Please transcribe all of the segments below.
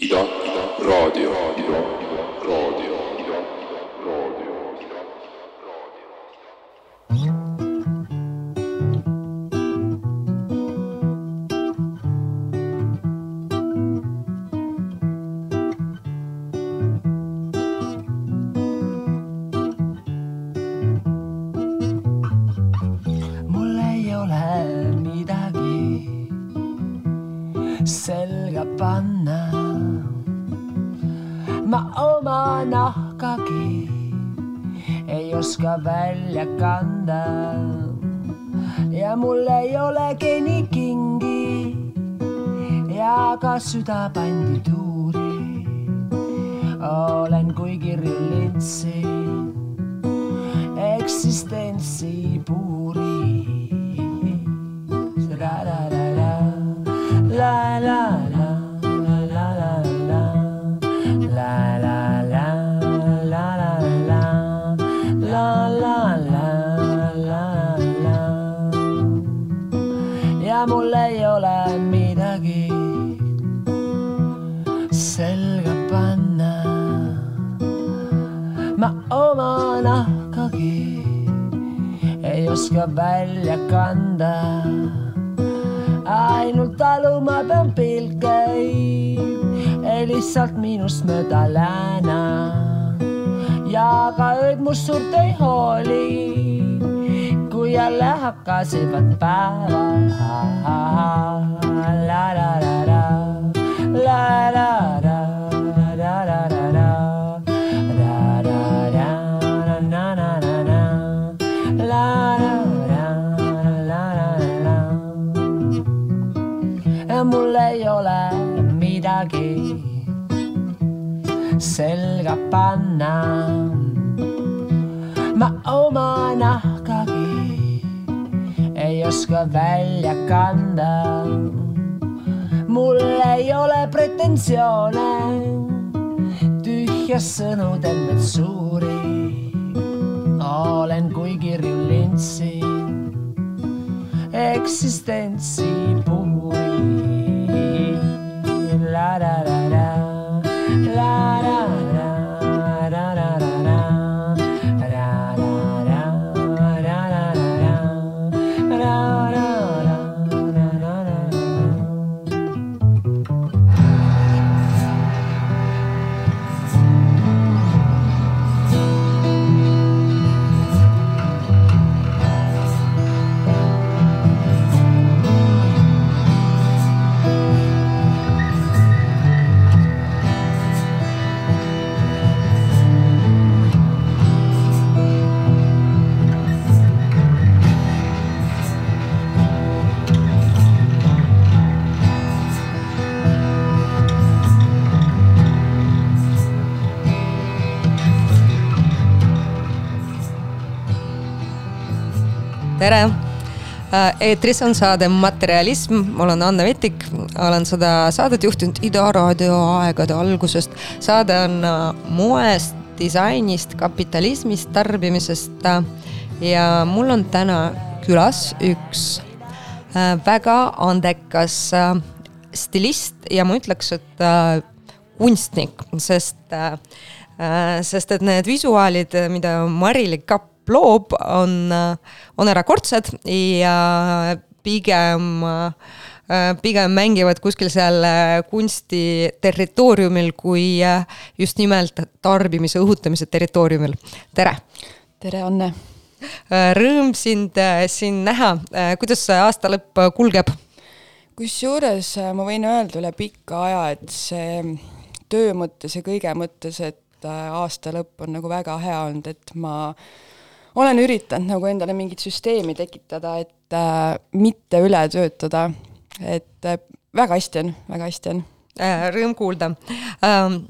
Ida, Ida, raadio, Ida, raadio, ja ka süda pretensioone tühjas sõnu tervet suuri. olen kui kirju lintsi, eksistentsi eetris on saade Materialism, ma olen Anne Vetik, olen seda saadet juhtinud Ida raadio aegade algusest. saade on äh, moest, disainist, kapitalismist, tarbimisest. ja mul on täna külas üks äh, väga andekas äh, stilist ja ma ütleks, et kunstnik, sest sest et need visuaalid, mida Mari-Li Kapp loob, on, on erakordsed ja pigem, pigem mängivad kuskil seal kunsti territooriumil kui just nimelt tarbimise õhutamise territooriumil. tere! tere, Anne! Rõõm sind siin näha, kuidas see aasta lõpp kulgeb? kusjuures äh, ma võin öelda üle pika aja, et see töö mõttes ja kõige mõttes, et äh, aasta lõpp on nagu väga hea olnud, et ma olen üritanud nagu endale mingit süsteemi tekitada, et äh, mitte üle töötada. et äh, väga hästi on, väga hästi on. Rõõm kuulda ähm,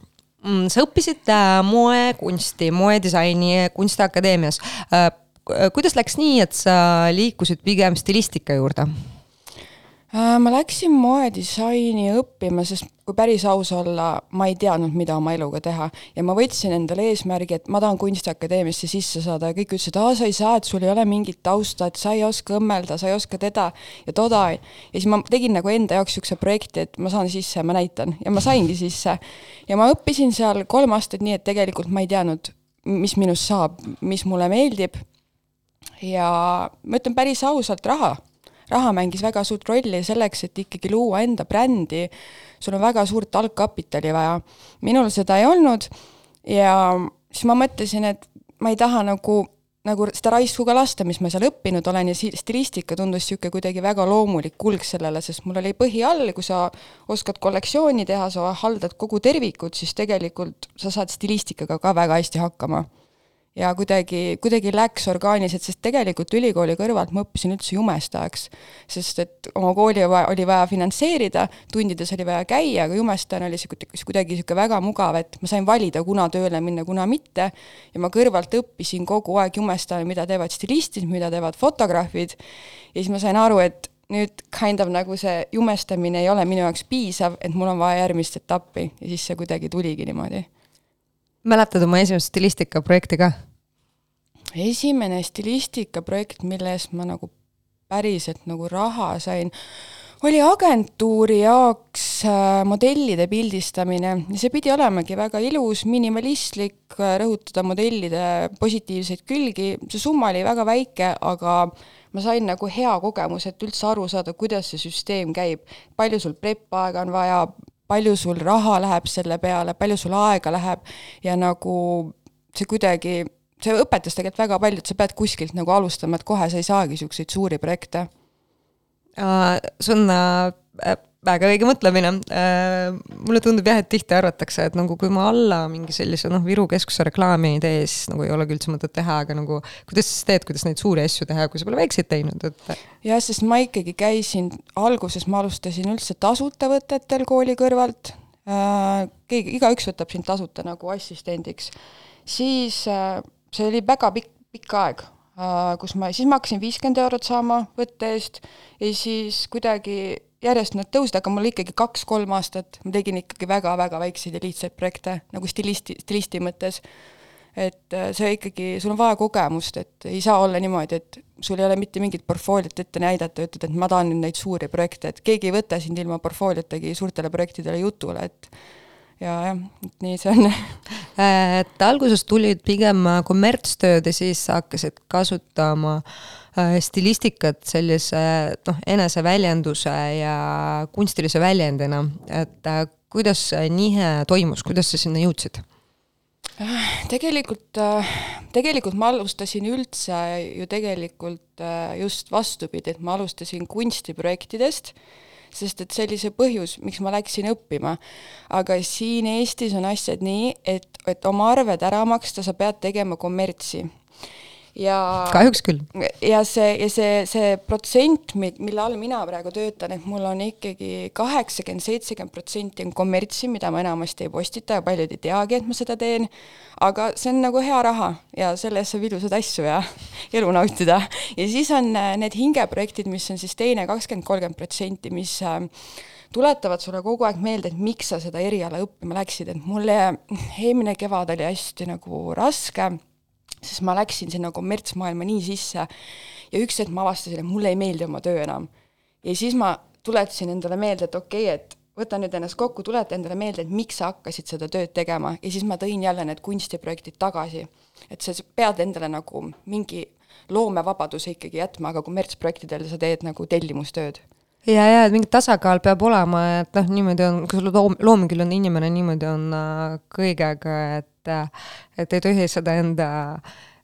mm, sa õppisid äh, moekunsti, moedisaini Kunstiakadeemias. kuidas läks nii, et sa liikusid pigem stilistika juurde? Äh, ma läksin moedisaini õppima, sest kui päris aus olla, ma ei teadnud, mida oma eluga teha. ja ma võtsin endale eesmärgi, et ma tahan Kunstiakadeemiasse sisse saada ja kõik ütlesid, aa, sa ei saa, et sul ei ole mingit tausta, et sa ei oska õmmelda, sa ei oska teda ja toda. ja siis ma tegin nagu enda jaoks niisuguse projekti, et ma saan sisse ma näitan ja ma saingi sisse. ja ma õppisin seal kolm aastat nii, et tegelikult ma ei teadnud, mis minust saab, mis mulle meeldib. ja ma ütlen päris ausalt, raha raha mängis väga suurt rolli selleks, et ikkagi luua enda brändi, sul on väga suurt algkapitali vaja. minul seda ei olnud. Ja siis ma mõtlesin, et ma ei taha nagu nagu seda raisku ka lasta, mis ma seal õppinud olen. Ja stilistika tundus niisugune kuidagi väga loomulik kulg sellele, sest mul oli põhi all, kui sa oskad kollektsiooni teha, sa haldad kogu tervikut, siis tegelikult sa saad stilistikaga ka väga hästi hakkama ja kuidagi, kuidagi läks orgaaniliselt, sest tegelikult ülikooli kõrvalt ma õppisin üldse jumestajaks. sest et oma kooli oli vaja finantseerida, tundides oli vaja käia, aga jumestajana oli see kuidagi niisugune väga mugav, et ma sain valida, kuna tööle minna, kuna mitte, ja ma kõrvalt õppisin kogu aeg jumestajana, mida teevad stilistid, mida teevad fotograafid, ja siis ma sain aru, et nüüd kind of nagu see jumestamine ei ole minu jaoks piisav, et mul on vaja järgmist etappi ja siis see kuidagi tuligi niimoodi. mäletad oma esimest stilistikaprojekti ka? Esimene stilistikaprojekt, mille eest ma nagu päriselt nagu raha sain, oli agentuuri jaoks äh, modellide pildistamine. Ja see pidi olemagi väga ilus, minimalistlik, äh, rõhutada modellide positiivseid külgi, see summa oli väga väike, aga ma sain nagu hea kogemuse, et üldse aru saada, kuidas see süsteem käib, palju sul prep-aega on vaja, palju sul raha läheb selle peale, palju sul aega läheb ja nagu see kuidagi see õpetas tegelikult väga palju, et sa pead kuskilt nagu alustama, et kohe sa ei saagi niisuguseid suuri projekte uh,. sul on uh, väga õige mõtlemine uh,. mulle tundub jah, et tihti arvatakse, et nagu kui ma alla mingi sellise noh, Viru keskuse reklaami ei tee, siis nagu ei olegi üldse mõtet teha, aga nagu kuidas siis teed, kuidas neid suuri asju teha, kui sa pole väikseid teinud, et jah, sest ma ikkagi käisin, alguses ma alustasin üldse tasuta võtetel kooli kõrvalt uh,, keegi, igaüks võtab sind tasuta nagu assistendiks, siis uh, see oli väga pikk, pikk aeg, äh, kus ma, siis ma hakkasin viiskümmend eurot saama võtte eest ja siis kuidagi järjest nad tõusid, aga mul ikkagi kaks-kolm aastat, ma tegin ikkagi väga-väga väikseid ja lihtsaid projekte, nagu stilisti, stilisti mõttes. et äh, see ikkagi, sul on vaja kogemust, et ei saa olla niimoodi, et sul ei ole mitte mingit portfooliot ette näidata ütled, et ma tahan nüüd neid suuri projekte, et keegi ei võta sind ilma portfooliotagi suurtele projektidele jutule, et ja jah, et nii see on. Et alguses tulid pigem kommertstööd ja siis hakkasid kasutama äh, stilistikat sellise noh, eneseväljenduse ja kunstilise väljendina, et äh, kuidas see nihe toimus, kuidas sa sinna jõudsid? tegelikult, äh, tegelikult ma alustasin üldse ju tegelikult just vastupidi, et ma alustasin kunstiprojektidest sest et see oli see põhjus, miks ma läksin õppima. aga siin Eestis on asjad nii, et, et oma arved ära maksta, sa pead tegema kommertsi ja kahjuks küll. ja see, ja see, see protsent, mille all mina praegu töötan, et mul on ikkagi kaheksakümmend, seitsekümmend protsenti on kommertsi, mida ma enamasti ei postita ja paljud ei teagi, et ma seda teen, aga see on nagu hea raha ja selle eest saab ilusaid asju ja elu nautida. ja siis on äh, need hingeprojektid, mis on siis teine kakskümmend, kolmkümmend protsenti, mis äh, tuletavad sulle kogu aeg meelde, et miks sa seda eriala õppima läksid, et mulle eelmine kevad oli hästi nagu raske sest ma läksin sinna kommertsmaailma nii sisse ja üks hetk ma avastasin, et mulle ei meeldi oma töö enam. ja siis ma tuletasin endale meelde, et okei okay,, et võta nüüd ennast kokku, tuleta endale meelde, et miks sa hakkasid seda tööd tegema ja siis ma tõin jälle need kunstiprojektid tagasi. et sa pead endale nagu mingi loomevabaduse ikkagi jätma, aga kommertsprojektidel sa teed nagu tellimustööd ja, ja et mingi tasakaal peab olema, et noh, niimoodi on, kui sul loom, loomküll on inimene, niimoodi on äh, kõigega, et et ei tohi seda enda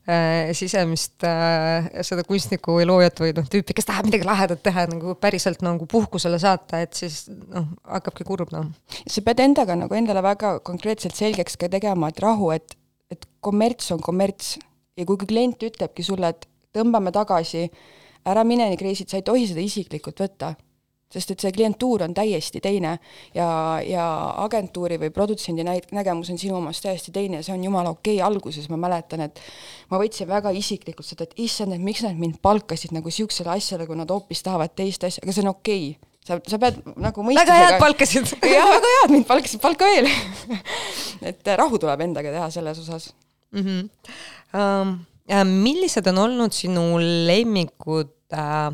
äh, sisemist äh, seda kunstnikku või loojat või noh, tüüpi, kes tahab midagi lahedat teha, nagu päriselt nagu puhkusele saata, et siis noh, hakkabki kurb noh. sa pead endaga nagu endale väga konkreetselt selgeks ka tegema, et rahu, et, et kommerts on kommerts ja kui klient ütlebki sulle, et tõmbame tagasi, ära mine nii crazy't, sa ei tohi seda isiklikult võtta sest et see klientuur on täiesti teine ja, ja agentuuri või produtsendi näit-, nägemus on sinu omast täiesti teine ja see on jumala okei okay., alguses ma mäletan, et ma võtsin väga isiklikult seda, et issand, et miks nad mind palkasid nagu niisugusele asjale, kui nad hoopis tahavad teist asja, aga see on okei okay sa, sa pead nagu mõistusega väga head palkasid jah, väga head, mind palkasid palka veel et äh, rahu tuleb endaga teha selles osas. mm. -hmm. Um, millised on olnud sinu lemmikud äh,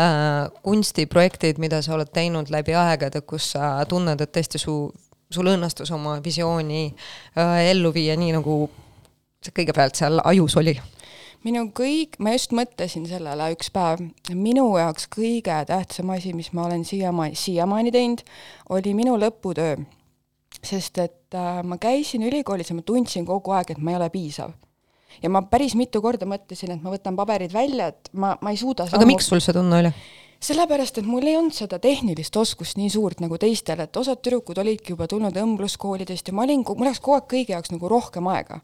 äh, kunstiprojektid, mida sa oled teinud läbi aegade, kus sa tunned, et tõesti su, sul õnnestus oma visiooni äh, ellu viia nii, nagu kõigepealt seal ajus oli? minu kõik, ma just mõtlesin sellele üks päev, minu jaoks kõige tähtsam asi, mis ma olen siiamaani, siiamaani teinud, oli minu lõputöö. sest et äh, ma käisin ülikoolis ja ma tundsin kogu aeg, et ma ei ole piisav. Ja ma päris mitu korda mõtlesin, et ma võtan paberid välja, et ma, ma ei suuda aga miks sul see tunne oli? sellepärast, et mul ei olnud seda tehnilist oskust nii suurt nagu teistel, et osad tüdrukud olidki juba tulnud õmbluskoolidest ja ma olin, mul läks kogu aeg kõigi jaoks nagu rohkem aega.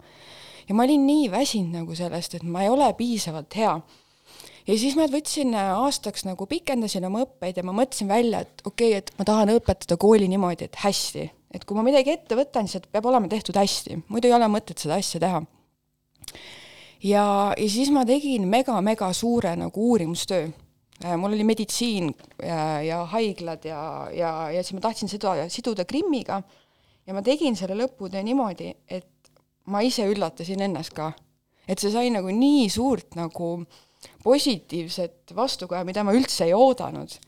ja ma olin nii väsinud nagu sellest, et ma ei ole piisavalt hea. ja siis ma võtsin äh, aastaks nagu pikendasin oma õppeid ja ma mõtlesin välja, et okei okay,, et ma tahan õpetada kooli niimoodi, et hästi. et kui ma midagi ette võtan, siis et peab olema tehtud hästi, muidu ei ole mõtet seda asja teha ja, ja siis ma tegin mega-mega suure nagu uurimustöö. mul oli meditsiin ja, ja haiglad ja, ja, ja siis ma tahtsin seda siduda Krimmiga ja ma tegin selle lõputöö niimoodi, et ma ise üllatasin ennast ka. et see sai nagu nii suurt nagu positiivset vastukaja, mida ma üldse ei oodanud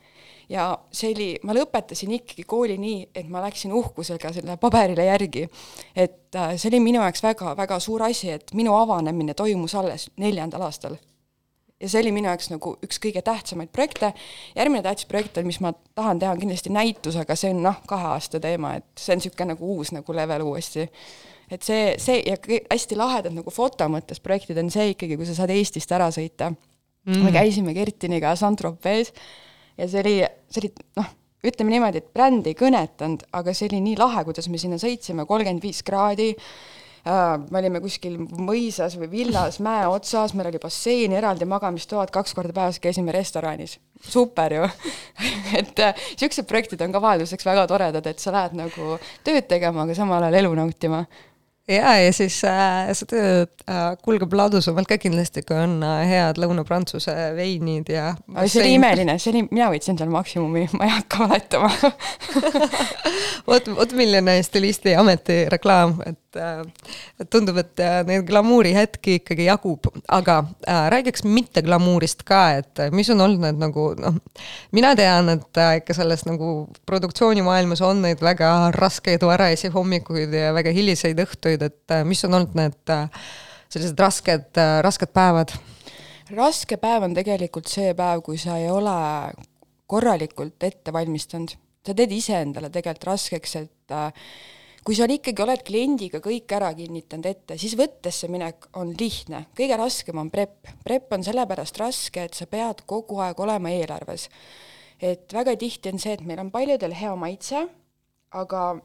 ja see oli, ma lõpetasin ikkagi kooli nii, et ma läksin uhkusega selle paberile järgi. et äh, see oli minu jaoks väga-väga suur asi, et minu avanemine toimus alles neljandal aastal. ja see oli minu jaoks nagu üks kõige tähtsamaid projekte. järgmine tähtis projekt on, mis ma tahan teha, on kindlasti näitus, aga see on noh, kahe aasta teema, et see on niisugune nagu uus nagu level uuesti et see, see ja hästi lahedad nagu foto mõttes projektid on see ikkagi, kui sa saad Eestist ära sõita mm.. me käisime Kertiniga Saint-Tropez ja see oli, see oli noh, ütleme niimoodi, et bränd ei kõnetanud, aga see oli nii lahe, kuidas me sinna sõitsime, kolmkümmend viis kraadi. Äh,, me olime kuskil mõisas või villas mäe otsas, meil oli bassein, eraldi magamistoad, kaks korda päevas käisime restoranis. super ju. Et äh, niisugused projektid on ka vahelduseks väga toredad, et sa lähed nagu tööd tegema, aga samal ajal elu nautima ja, ja siis äh, see töö äh, kulgeb ladusamalt ka kindlasti, kui on äh, head Lõuna-Prantsuse veinid ja. see oli imeline, see oli, mina võtsin seal maksimumi, ma ei hakka valetama. Vot, vot milline stilisti ametireklaam, et äh, tundub, et äh, neid glamuurihetki ikkagi jagub, aga äh, räägiks mitte glamuurist ka, et äh, mis on olnud need nagu noh, mina tean, et äh, ikka selles nagu produktsioonimaailmas on neid väga raskeid varajasi hommikuid ja väga hiliseid õhtuid, et äh, mis on olnud need äh, sellised rasked äh,, rasked päevad? raske päev on tegelikult see päev, kui sa ei ole korralikult ette valmistanud. sa teed iseendale tegelikult raskeks, et kui sa ikkagi oled kliendiga kõik ära kinnitanud ette, siis võttesse minek on lihtne. kõige raskem on prep. prep on sellepärast raske, et sa pead kogu aeg olema eelarves. et väga tihti on see, et meil on paljudel hea maitse, aga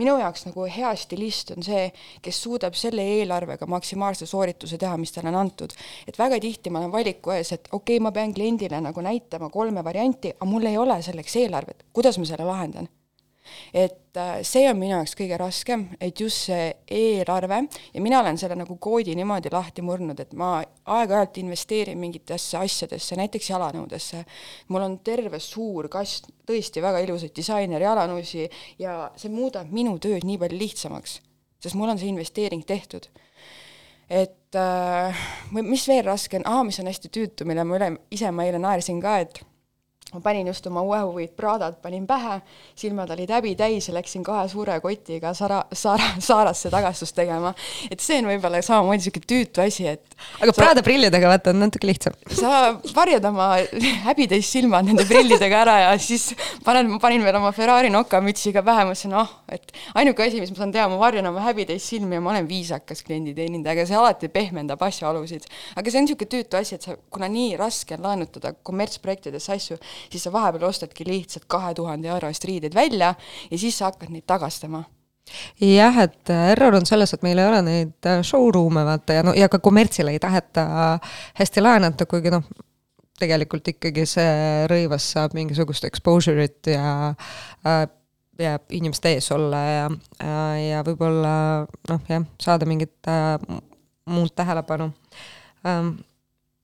minu jaoks nagu hea stilist on see, kes suudab selle eelarvega maksimaalse soorituse teha, mis talle on antud. et väga tihti ma olen valiku ees, et okei okay,, ma pean kliendile nagu näitama kolme varianti, aga mul ei ole selleks eelarvet, kuidas ma selle lahendan? Et äh, see on minu jaoks kõige raskem, et just see eelarve ja mina olen selle nagu koodi niimoodi lahti murdnud, et ma aeg-ajalt investeerin mingitesse asjadesse, näiteks jalanõudesse. mul on terve suur kast tõesti väga ilusaid disaineri jalanõusi ja see muudab minu tööd nii palju lihtsamaks, sest mul on see investeering tehtud et äh, mis veel raske on, aa, mis on hästi tüütu, mille ma üle, ise ma eile naersin ka, et ma panin just oma uue huvid Pradad panin pähe, silmad olid häbi täis ja läksin kahe suure kotiga Sara, Sara, Saarasse tagastust tegema. et see on võib-olla samamoodi niisugune tüütu asi, et aga Prada prillidega vaata on natuke lihtsam. sa varjad oma häbitäis silmad nende prillidega ära ja siis paned, ma panin veel oma Ferrari nokamütsiga pähe, mõtlesin, ah, et ainuke asi, mis ma saan teha, ma varjan oma häbitäis silmi ja ma olen viisakas klienditeenindaja, aga see alati pehmendab asjaolusid. aga see on niisugune tüütu asi, et sa, kuna nii raske on laenutada kommertsprojektidesse asju, siis sa vahepeal ostadki lihtsalt kahe tuhande euro eest riideid välja ja siis sa hakkad neid tagastama jah, et äh, error on selles, et meil ei ole neid äh, showroom'e vaata ja no ja ka kommertsile ei taheta hästi laenata, kuigi noh, tegelikult ikkagi see rõivas saab mingisugust exposure'it ja äh, ja inimeste ees olla ja, ja võib-olla noh, jah, saada mingit äh, muud tähelepanu ähm,.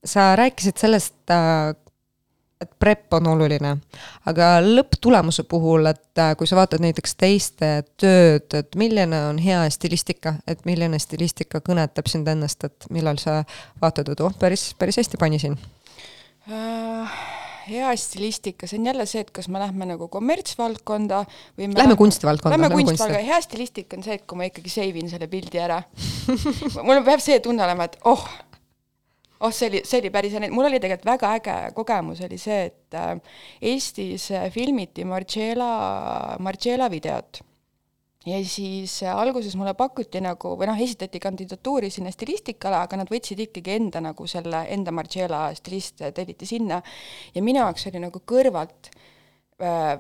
sa rääkisid sellest äh, et prep on oluline, aga lõpptulemuse puhul, et äh, kui sa vaatad näiteks teiste tööd, et milline on hea stilistika, et milline stilistika kõnetab sind ennast, et millal sa vaatad, et oh, päris, päris hästi panisin äh, hea stilistika, see on jälle see, et kas me lähme nagu kommertsvaldkonda või me Lähme kunstivaldkonda, lähme kunstivaldkonda, hea stilistika on see, et kui ma ikkagi save in selle pildi ära mul peab see tunne olema, et oh, oh, see oli, see oli päris mul oli tegelikult väga äge kogemus, oli see, et äh, Eestis äh, filmiti Margiela, Margiela videot. Ja siis äh, alguses mulle pakuti nagu, või noh, esitati kandidatuuri sinna stilistikale, aga nad võtsid ikkagi enda nagu selle, enda Margiela stilist telliti sinna. Ja minu jaoks oli nagu kõrvalt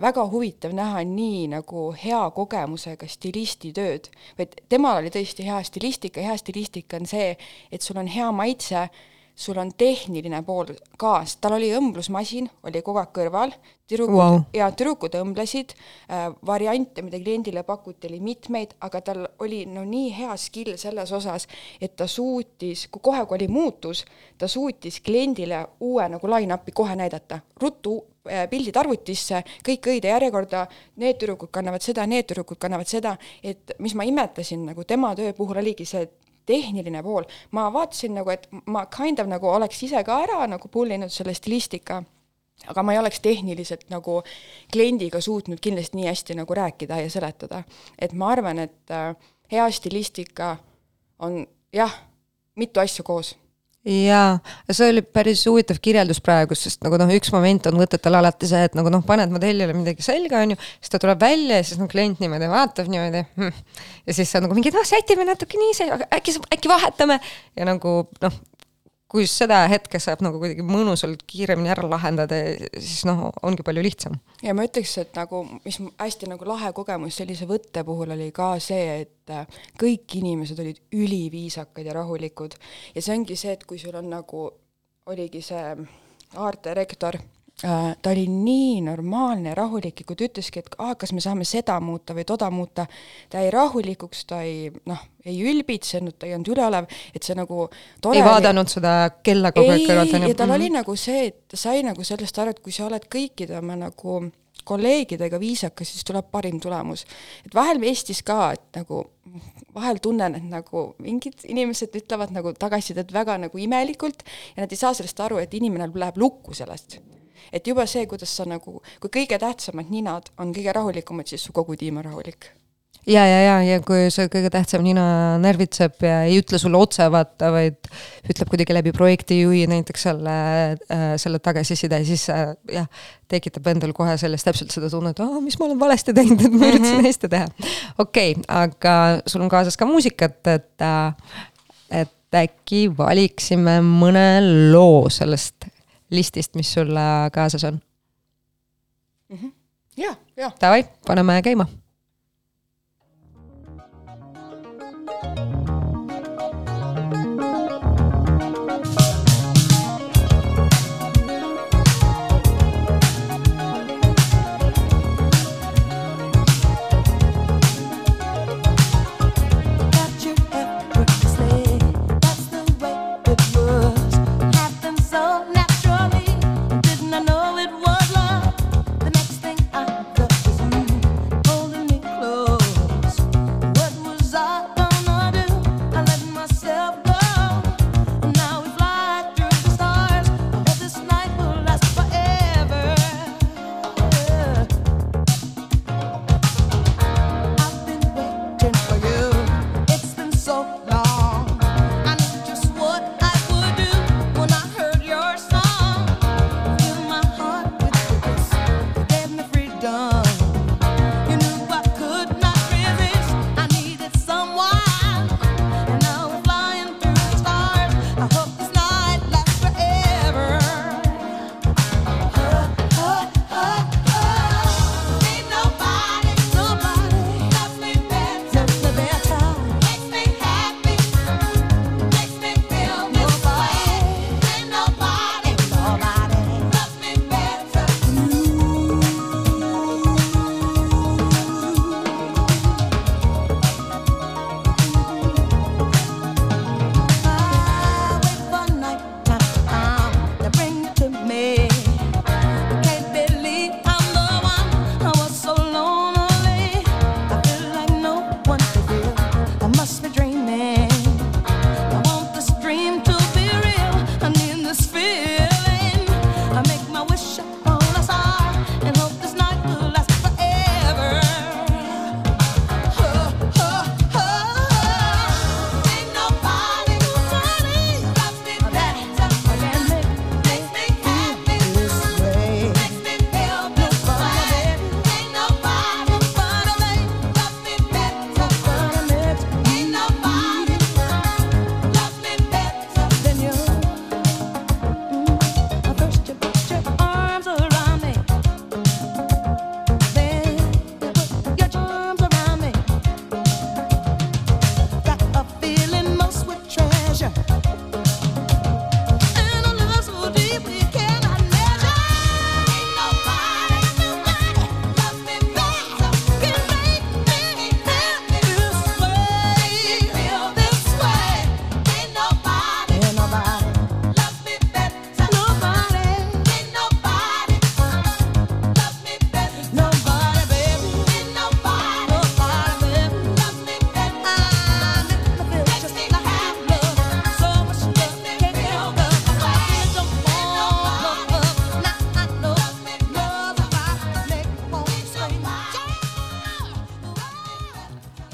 väga huvitav näha nii nagu hea kogemusega stilisti tööd, vaid temal oli tõesti hea stilistika, hea stilistika on see, et sul on hea maitse, sul on tehniline pool ka, sest tal oli õmblusmasin, oli kogu aeg kõrval, tüdrukud Wow. ja tüdrukud õmblesid. Äh,, variante, mida kliendile pakuti, oli mitmeid, aga tal oli no nii hea skill selles osas, et ta suutis, kui kohe, kui oli muutus, ta suutis kliendile uue nagu line-up'i kohe näidata, ruttu äh, pildid arvutisse, kõik õide järjekorda, need tüdrukud kannavad seda, need tüdrukud kannavad seda, et mis ma imetasin nagu tema töö puhul oligi see, et tehniline pool, ma vaatasin nagu, et ma kind of nagu oleks ise ka ära nagu pull inud selle stilistika, aga ma ei oleks tehniliselt nagu kliendiga suutnud kindlasti nii hästi nagu rääkida ja seletada. et ma arvan, et äh, hea stilistika on jah, mitu asja koos jaa, see oli päris huvitav kirjeldus praegu, sest nagu noh, üks moment on võtetel alati see, et nagu noh, paned modellile midagi selga, on ju, siis ta tuleb välja ja siis noh, klient niimoodi vaatab niimoodi hm. ja siis sa nagu mingi, noh, sätime natuke nii, äkki, äkki vahetame ja nagu noh, kui seda hetke saab nagu kuidagi mõnusalt kiiremini ära lahendada, siis noh, ongi palju lihtsam. ja ma ütleks, et nagu, mis hästi nagu lahe kogemus sellise võtte puhul oli ka see, et äh, kõik inimesed olid üliviisakad ja rahulikud. ja see ongi see, et kui sul on nagu, oligi see aartdirektor äh, ta oli nii normaalne ja rahulik ja kui ta ütleski, et aa, kas me saame seda muuta või toda muuta, ta jäi rahulikuks, ta ei noh, ei ülbitsenud, ta ei olnud üleolev, et see nagu tore ei oli- vaadanud seda kella kogu aeg kõrvalt, on ju. ja tal oli nagu see, et ta sai nagu sellest aru, et kui sa oled kõikide oma nagu kolleegidega viisakas, siis tuleb parim tulemus. et vahel Eestis ka, et nagu vahel tunnen, et nagu mingid inimesed ütlevad nagu tagasisidet väga nagu imelikult ja nad ei saa sellest aru, et inimene läheb lukku sellest. Et juba see, kuidas sa nagu, kui kõige tähtsamad ninad on kõige rahulikumad, siis su kogu tiim on rahulik ja, ja, ja, ja kui see kõige tähtsam nina närvitseb ja ei ütle sulle otse vaata, vaid ütleb kuidagi läbi projektijuhi näiteks selle äh,, selle tagasiside, siis jah, tekitab endal kohe sellest täpselt seda tunnet, aa, mis ma olen valesti teinud, et ma üritasin hästi teha. okei okay,, aga sul on kaasas ka muusikat, et äh,, et äkki valiksime mõne loo sellest listist, mis sul kaasas on. ja, ja Davai, paneme käima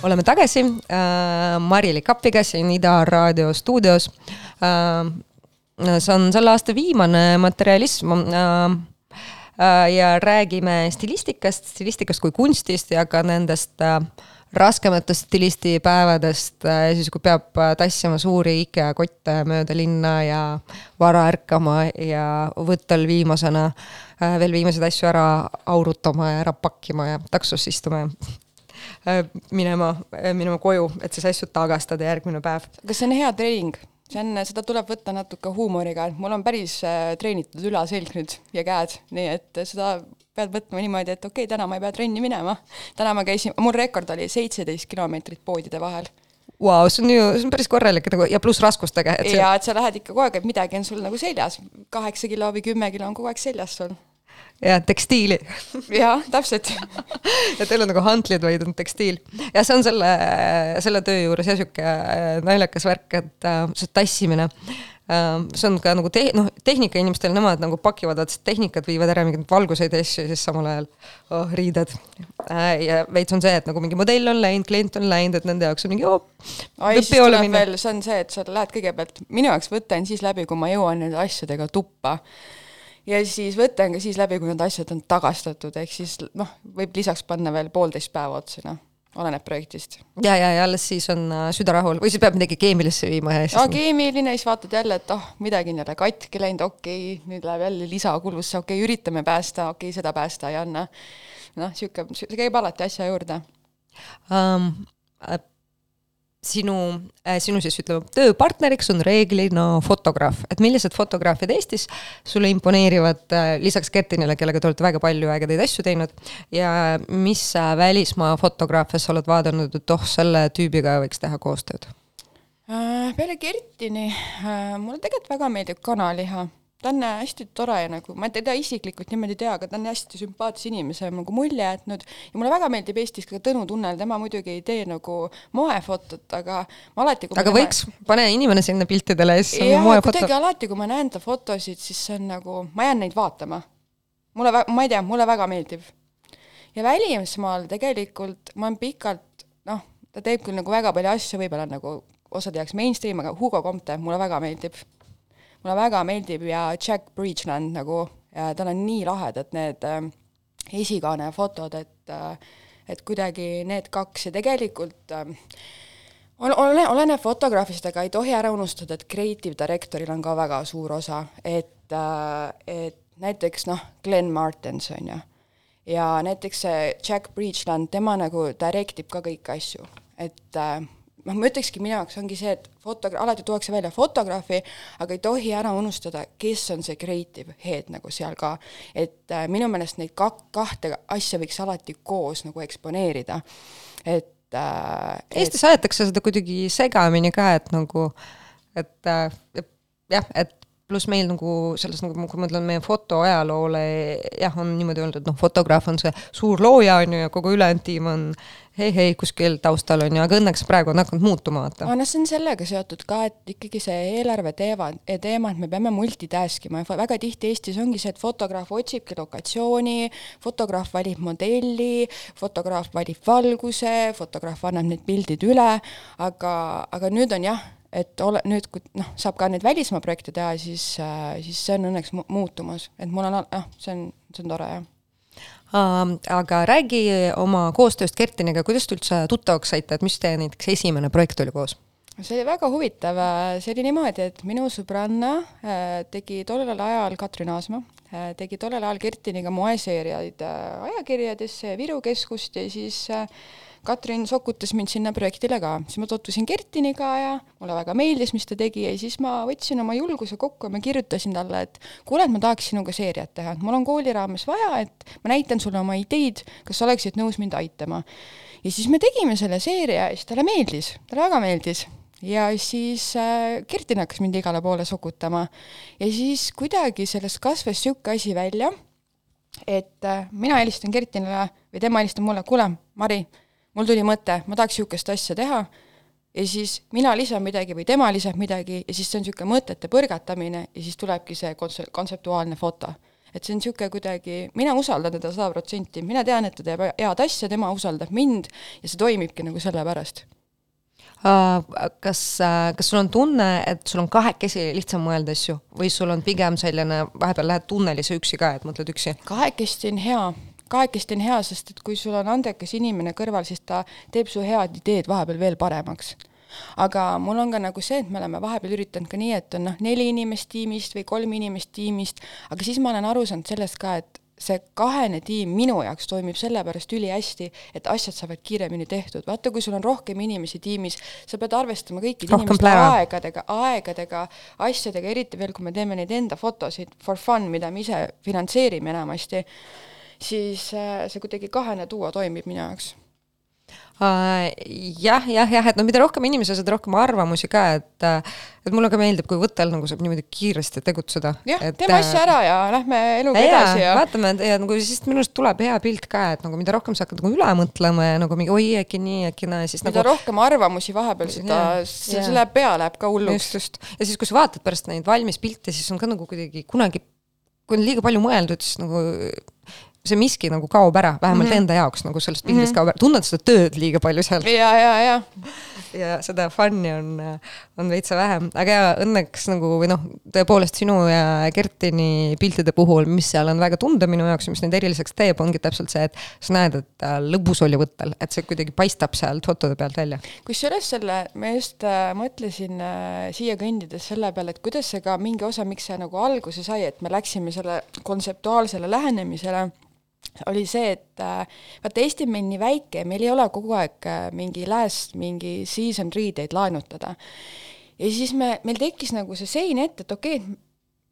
oleme tagasi äh, Marili Kapiga siin Ida Raadio stuudios äh,. see on selle aasta viimane materialism äh, äh, ja räägime stilistikast, stilistikast kui kunstist ja ka nendest äh, raskematest stilistipäevadest äh,, siis kui peab äh, tassima suuri IKEA kotte mööda linna ja vara ärkama ja võttel viimasena äh, veel viimaseid asju ära aurutama ja ära pakkima ja taksos istuma ja minema, minema koju, et siis asju tagastada järgmine päev. kas see on hea treening? see on, seda tuleb võtta natuke huumoriga, et mul on päris äh, treenitud ülaselg nüüd ja käed, nii et seda pead võtma niimoodi, et okei okay,, täna ma ei pea trenni minema. täna ma käisin, mul rekord oli seitseteist kilomeetrit poodide vahel. Vau, see on ju, see on päris korralik nagu ja pluss raskustega. ja et sa lähed ikka kogu aeg, et midagi on sul nagu seljas, kaheksa kilo või kümme kilo on kogu aeg seljas sul ja tekstiili jah, täpselt et ei ole nagu hantlid, vaid on tekstiil. ja see on selle, selle töö juures jah, sihuke äh, naljakas värk, et äh, see tassimine äh,. see on ka nagu te-, noh, tehnikainimestel nemad nagu pakivad, et tehnikad viivad ära mingeid valguseid asju ja siis samal ajal oh, riided äh,. ja veits on see, et nagu mingi modell on läinud, klient on läinud, et nende jaoks on mingi oo. oi, siis tuleb veel, see on see, et sa lähed kõigepealt, minu jaoks võte on siis läbi, kui ma jõuan nende asjadega tuppa ja siis võte on ka siis läbi, kui need asjad on tagastatud, ehk siis noh, võib lisaks panna veel poolteist päeva otsa, noh, oleneb projektist. ja, ja, ja alles siis on äh, süda rahul või siis peab midagi keemilisse viima ja siis. aa, keemiline, siis vaatad jälle, et oh, midagi on jälle katki läinud, okei okay,, nüüd läheb jälle lisakulusse, okei okay,, üritame päästa, okei okay,, seda päästa ei anna. noh, sihuke, see käib alati asja juurde um, sinu äh,, sinu siis ütleme, tööpartneriks on reeglina fotograaf, et millised fotograafid Eestis sulle imponeerivad äh, lisaks Kertinile, kellega te olete väga palju ägedaid asju teinud ja mis äh, välismaa fotograafe sa oled vaadanud, et oh, selle tüübiga võiks teha koostööd äh,? peale Kertini mulle tegelikult väga meeldib kanaliha ta on hästi tore ja nagu ma teda isiklikult niimoodi ei tea, aga ta on hästi sümpaatse inimese nagu mulje jätnud ja mulle väga meeldib Eestis ka Tõnu Tunnel, tema muidugi ei tee nagu moefotot, aga ma alati aga tema... võiks, pane inimene sinna piltidele ja siis on moefoto. kuidagi alati, kui ma näen ta fotosid, siis see on nagu, ma jään neid vaatama. mulle, ma ei tea, mulle väga meeldib. ja välismaal tegelikult ma olen pikalt, noh, ta teeb küll nagu väga palju asju, võib-olla nagu osade jaoks mainstream, aga Hugo Comte mulle väga meeldib mulle väga meeldib ja Jack Bridgeland nagu, tal on nii lahedad need äh, esikaane fotod, et äh, et kuidagi need kaks ja tegelikult äh, ole, oleneb fotograafist, aga ei tohi ära unustada, et creative director'il on ka väga suur osa, et äh,, et näiteks noh, Glen Martens on ju, ja näiteks see Jack Bridgeland, tema nagu direct ib ka kõiki asju, et äh, noh, ma ütlekski, minu jaoks ongi see, et fotogra-, alati tuuakse välja fotograafi, aga ei tohi ära unustada, kes on see creative head nagu seal ka. et äh, minu meelest neid kak-, kahte asja võiks alati koos nagu eksponeerida, et äh, Eestis et... aetakse seda kuidagi segamini ka, et nagu, et äh, jah, et pluss meil nagu selles nagu, kui ma mõtlen meie fotoajaloole, jah, on niimoodi öeldud, noh, fotograaf on see suur looja, on ju, ja kogu ülejäänud tiim on hei-hei kuskil taustal on ju, aga õnneks praegu on hakanud muutuma, vaata. no see on sellega seotud ka, et ikkagi see eelarve teema, teema, et me peame multitask ima väga tihti Eestis ongi see, et fotograaf otsibki lokatsiooni, fotograaf valib modelli, fotograaf valib valguse, fotograaf annab need pildid üle, aga, aga nüüd on jah, et ole, nüüd, kui noh, saab ka neid välismaa projekte teha, siis äh,, siis see on õnneks mu muutumas, et mul on, noh, see on, see on tore, jah aga räägi oma koostööst Kertiniga, kuidas te üldse tuttavaks saite, et mis teie näiteks esimene projekt oli koos? see oli väga huvitav, see oli niimoodi, et minu sõbranna äh, tegi tollel ajal, Katrin Aasma, äh, tegi tollel ajal Kertiniga moeseeriaid äh, ajakirjadesse Viru Keskust ja siis äh, Katrin sokutas mind sinna projektile ka, siis ma tutvusin Kertiniga ja mulle väga meeldis, mis ta tegi ja siis ma võtsin oma julguse kokku ja ma kirjutasin talle, et kuule, et ma tahaks sinuga seeriat teha, et mul on kooli raames vaja, et ma näitan sulle oma ideid, kas sa oleksid nõus mind aitama. ja siis me tegime selle seeria ja siis talle meeldis, talle väga meeldis. Ja siis äh, Kertin hakkas mind igale poole sokutama. Ja siis kuidagi sellest kasvas niisugune asi välja, et äh, mina helistan Kertinile või tema helistab mulle, kuule, Mari, mul tuli mõte, ma tahaks niisugust asja teha, ja siis mina lisan midagi või tema lisab midagi ja siis see on niisugune mõtete põrgatamine ja siis tulebki see kontse-, kontseptuaalne foto. et see on niisugune kuidagi, mina usaldan teda sada protsenti, mina tean, et ta teeb head asja, tema usaldab mind ja see toimibki nagu sellepärast kas, kas sul on tunne, et sul on kahekesi lihtsam mõelda asju või sul on pigem selline, vahepeal lähed tunnelisse üksi ka, et mõtled üksi? kahekesti on hea, kahekesti on hea, sest et kui sul on andekas inimene kõrval, siis ta teeb su head ideed vahepeal veel paremaks. aga mul on ka nagu see, et me oleme vahepeal üritanud ka nii, et on noh, neli inimest tiimist või kolm inimest tiimist, aga siis ma olen aru saanud sellest ka, et see kahene tiim minu jaoks toimib sellepärast ülihästi, et asjad saavad kiiremini tehtud. vaata, kui sul on rohkem inimesi tiimis, sa pead arvestama kõikide Rohkem inimeste plära. aegadega, aegadega, asjadega, eriti veel, kui me teeme neid enda fotosid for fun, mida me ise finantseerime enamasti, siis äh, see kuidagi kahene duo toimib minu jaoks. jah, jah, jah, et no mida rohkem inimesi, seda rohkem arvamusi ka, et et mulle ka meeldib, kui võttel nagu saab niimoodi kiiresti tegutseda. jah, teeme asja ära ja lähme eluga ja, edasi ja vaatame ja nagu siis minu arust tuleb hea pilt ka, et nagu mida rohkem sa hakkad nagu üle mõtlema ja nagu mingi oi äkki nii, äkki naa, siis mida nagu rohkem arvamusi vahepeal, seda see läheb, pea läheb ka hulluks just, just. ja siis, kui sa vaatad pärast neid valmis pilte, siis on ka nagu kuidagi kunagi, kui on liiga palju mõeldud, siis nagu see miski nagu kaob ära, vähemalt mm -hmm. enda jaoks nagu sellest pildist mm -hmm. kaob ära, tunned seda tööd liiga palju seal ja, ja, ja ja seda fun'i on, on veitsa vähem, aga jaa, õnneks nagu või noh, tõepoolest sinu ja Kertini piltide puhul, mis seal on väga tunda minu jaoks ja mis neid eriliseks teeb, ongi täpselt see, et sa näed, et lõbus oli võttel, et see kuidagi paistab sealt fotode pealt välja. kusjuures selle, ma just äh, mõtlesin äh, siia kõndides selle peale, et kuidas see ka mingi osa, miks see nagu alguse sai, et me läksime selle kontseptuaalsele lähenemisele, oli see, et äh, vaata, Eesti on meil nii väike, meil ei ole kogu aeg äh, mingi last, mingi season riideid laenutada. ja siis me, meil tekkis nagu see sein ette, et okei okay,,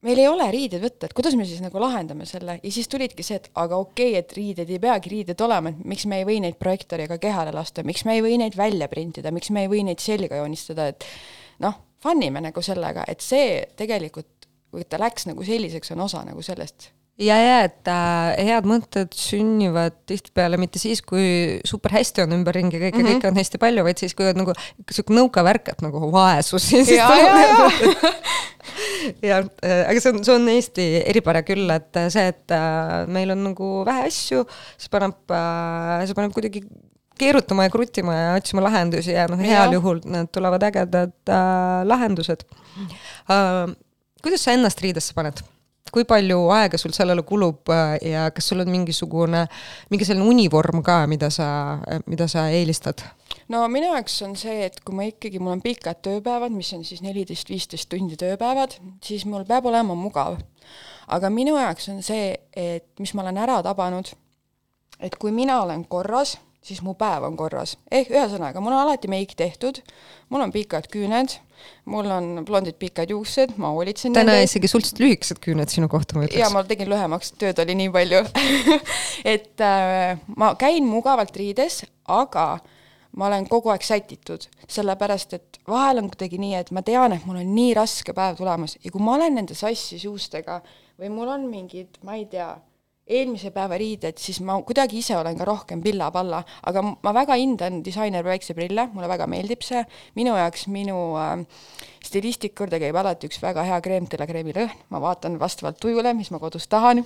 meil ei ole riideid võtta, et kuidas me siis nagu lahendame selle ja siis tulidki see, et aga okei okay,, et riided ei peagi riided olema, et miks me ei või neid projektooriga kehale lasta, miks me ei või neid välja printida, miks me ei või neid selga joonistada, et noh, fun ime nagu sellega, et see tegelikult, kui ta läks nagu selliseks, on osa nagu sellest ja, ja et äh, head mõtted sünnivad tihtipeale mitte siis, kui super hästi on ümberringi kõike mm, -hmm. kõike on hästi palju, vaid siis, kui on nagu sihuke nõukavärk, et nagu vaesus ja Ja, ja, ja äh, aga see on, see on Eesti eripära küll, et see, et äh, meil on nagu vähe asju, see paneb see paneb kuidagi keerutama ja kruttima ja otsima lahendusi ja noh, heal Jah. juhul need tulevad ägedad äh, lahendused äh,. kuidas sa ennast riidesse paned? Kui palju aega sul sellele kulub äh, ja kas sul on mingisugune, mingi selline univorm ka, mida sa, mida sa eelistad? no minu jaoks on see, et kui ma ikkagi, mul on pikad tööpäevad, mis on siis neliteist, viisteist tundi tööpäevad, siis mul peab olema mugav. aga minu jaoks on see, et mis ma olen ära tabanud, et kui mina olen korras, siis mu päev on korras. ehk ühesõnaga, mul on alati meik tehtud, mul on pikad küüned, mul on blondid pikad juuksed, ma hoolitsen täna nende isegi suhteliselt lühikesed küüned sinu kohta, ma ja ütleks. ma tegin lühemaks, tööd oli nii palju. Et äh, ma käin mugavalt riides, aga ma olen kogu aeg sätitud, sellepärast et vahel on kuidagi nii, et ma tean, et mul on nii raske päev tulemas. Ja kui ma olen nende sassis juustega või mul on mingid, ma ei tea, eelmise päeva riided, siis ma kuidagi ise olen ka rohkem pilla-palla, aga ma väga hindan disainer päikseprille, mulle väga meeldib see, minu jaoks minu äh, stilistika juurde käib alati üks väga hea kreemtelekreemi lõhn, ma vaatan vastavalt tujule, mis ma kodus tahan,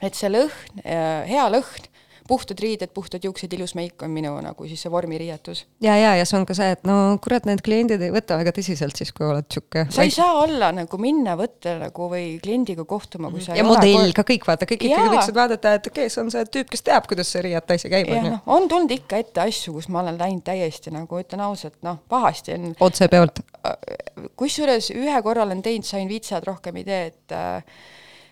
et see lõhn, hea lõhn, puhtad riided, puhtad juuksed, ilus meik on minu nagu siis see vormiriietus. ja, ja, ja see on ka see, et no kurat, need kliendid ei võta väga tõsiselt siis, kui oled sihuke. sa ei saa olla nagu minna võtta nagu või kliendiga kohtuma, kui sa ja ei modell ka kõik vaata, kõik ikkagi võiksid vaadata, et okei okay,, see on see tüüp, kes teab, kuidas see riiete asi käib, onju. noh, on tulnud ikka ette asju, kus ma olen läinud täiesti nagu ütlen ausalt, noh, pahasti on otse peolt. kusjuures ühe korra olen teinud, sain viitsad rohkem idee, et äh,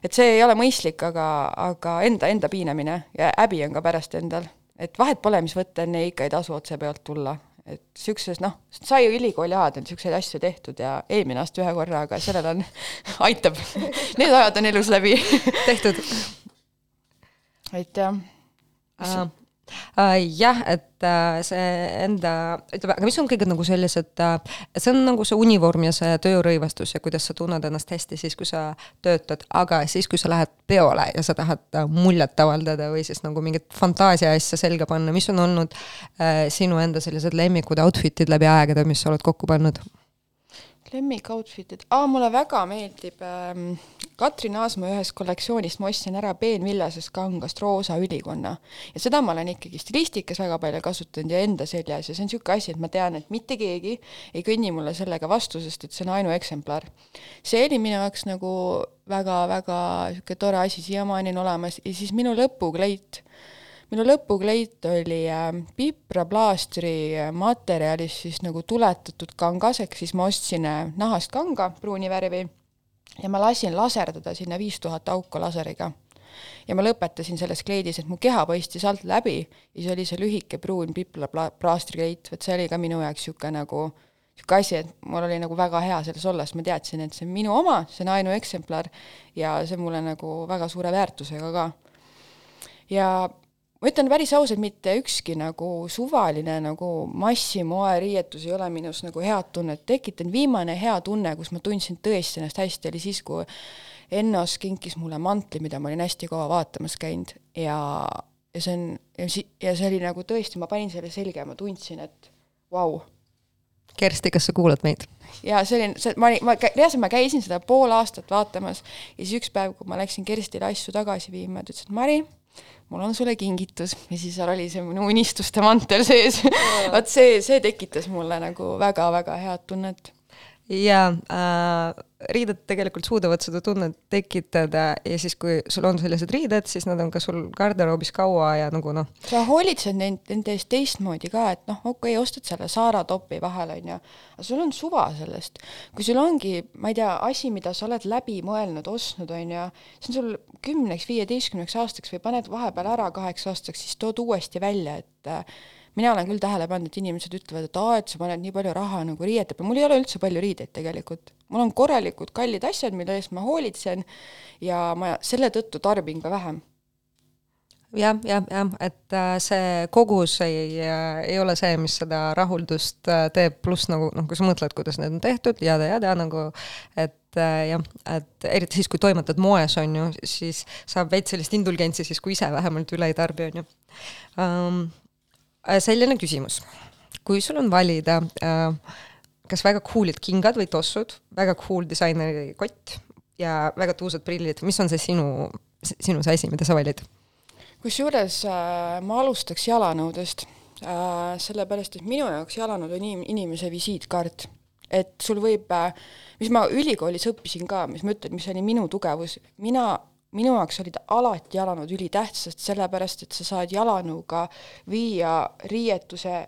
et see ei ole mõistlik, aga, aga enda, enda piinamine ja häbi on ka pärast endal. et vahet pole, mis võtta, enne ikka ei tasu otse pealt tulla. et siukses, noh, sai ülikooli ajal on siukseid asju tehtud ja eelmine aasta ühe korra, aga sellel on, aitab. Need ajad on elus läbi. tehtud. et jah, jah, et uh, see enda, ütleme, aga mis on kõige nagu sellised uh,, see on nagu see univorm ja see töörõivastus ja kuidas sa tunned ennast hästi siis, kui sa töötad, aga siis, kui sa lähed peole ja sa tahad muljet avaldada või siis nagu mingit fantaasia asja selga panna, mis on olnud sinu enda sellised lemmikud outfit'id läbi aegade, mis sa oled kokku pannud? Lemmik outfit'id, aa mulle väga meeldib ähm, Katrin Aasma ühest kollektsioonist ma ostsin ära peenvillasest kangast roosa ülikonna. ja seda ma olen ikkagi stilistikas väga palju kasutanud ja enda seljas ja see on niisugune asi, et ma tean, et mitte keegi ei kõnni mulle sellega vastu, sest et see on ainueksemplar. see oli minu jaoks nagu väga-väga niisugune tore asi, siiamaani on olemas ja siis minu lõpukleit minu lõpukleit oli äh, pipraplaastri äh, materjalist siis nagu tuletatud kangas, ehk siis ma ostsin äh, nahast kanga, pruuni värvi, ja ma lasin laserdada sinna viis tuhat auku laseriga. ja ma lõpetasin selles kleidis, et mu keha paistis alt läbi ja siis oli see lühike pruun pipraplaastri kleit, vot see oli ka minu jaoks niisugune nagu niisugune asi, et mul oli nagu väga hea selles olla, sest ma teadsin, et see on minu oma, see on ainueksemplar ja see on mulle nagu väga suure väärtusega ka. ja ma ütlen päris ausalt, mitte ükski nagu suvaline nagu massimoeriietus ei ole minus nagu head tunnet tekitanud, viimane hea tunne, kus ma tundsin tõesti ennast hästi, oli siis, kui Ennos kinkis mulle mantli, mida ma olin hästi kaua vaatamas käinud ja, ja see on, ja see oli nagu tõesti, ma panin selle selga ja ma tundsin, et vau wow. Kersti, kas sa kuulad meid? ja see oli, see, ma olin, ma, reaalselt ma käisin seda pool aastat vaatamas ja siis üks päev, kui ma läksin Kerstile asju tagasi viima, ta ütles, et Mari, mul on sulle kingitus ja siis seal oli see minu unistuste mantel sees. vot see, see tekitas mulle nagu väga-väga head tunnet. Ja äh, riided tegelikult suudavad seda tunnet tekitada ja siis, kui sul on sellised riided, siis nad on ka sul garderoobis kaua ja nagu noh. sa hoolitsed neid, nende eest teistmoodi ka, et noh, okei okay,, ostad selle Saara topi vahel, on ju, aga sul on suva sellest. kui sul ongi, ma ei tea, asi, mida sa oled läbi mõelnud, ostnud, on ju, see on sul kümneks, viieteistkümneks aastaks või paned vahepeal ära kaheks aastaks, siis tood uuesti välja, et äh, mina olen küll tähele pannud, et inimesed ütlevad, et aa, et sa paned nii palju raha nagu riiete peale, mul ei ole üldse palju riideid tegelikult. mul on korralikud kallid asjad, mille eest ma hoolitsen ja ma selle tõttu tarbin ka vähem jah, jah, jah, et äh, see kogus ei äh,, ei ole see, mis seda rahuldust äh, teeb, pluss nagu noh, kui sa mõtled, kuidas need on tehtud ja, ja, ja nagu, et jah, et eriti siis, kui toimetad moes, on ju, siis saab veits sellist indulgentsi siis, kui ise vähemalt üle ei tarbi, on ju um,. Selline küsimus, kui sul on valida äh, kas väga cool'id kingad või tossud, väga cool disaineri kott ja väga tuusad prillid, mis on see sinu, sinu see asi, mida sa valid? kusjuures äh, ma alustaks jalanõudest äh,, sellepärast et minu jaoks jalanõud on inim-, inimese visiitkaart. et sul võib äh,, mis ma ülikoolis õppisin ka, mis ma ütlen, mis oli minu tugevus, mina minu jaoks olid alati jalanõud ülitähtsad, sellepärast et sa saad jalanõuga viia riietuse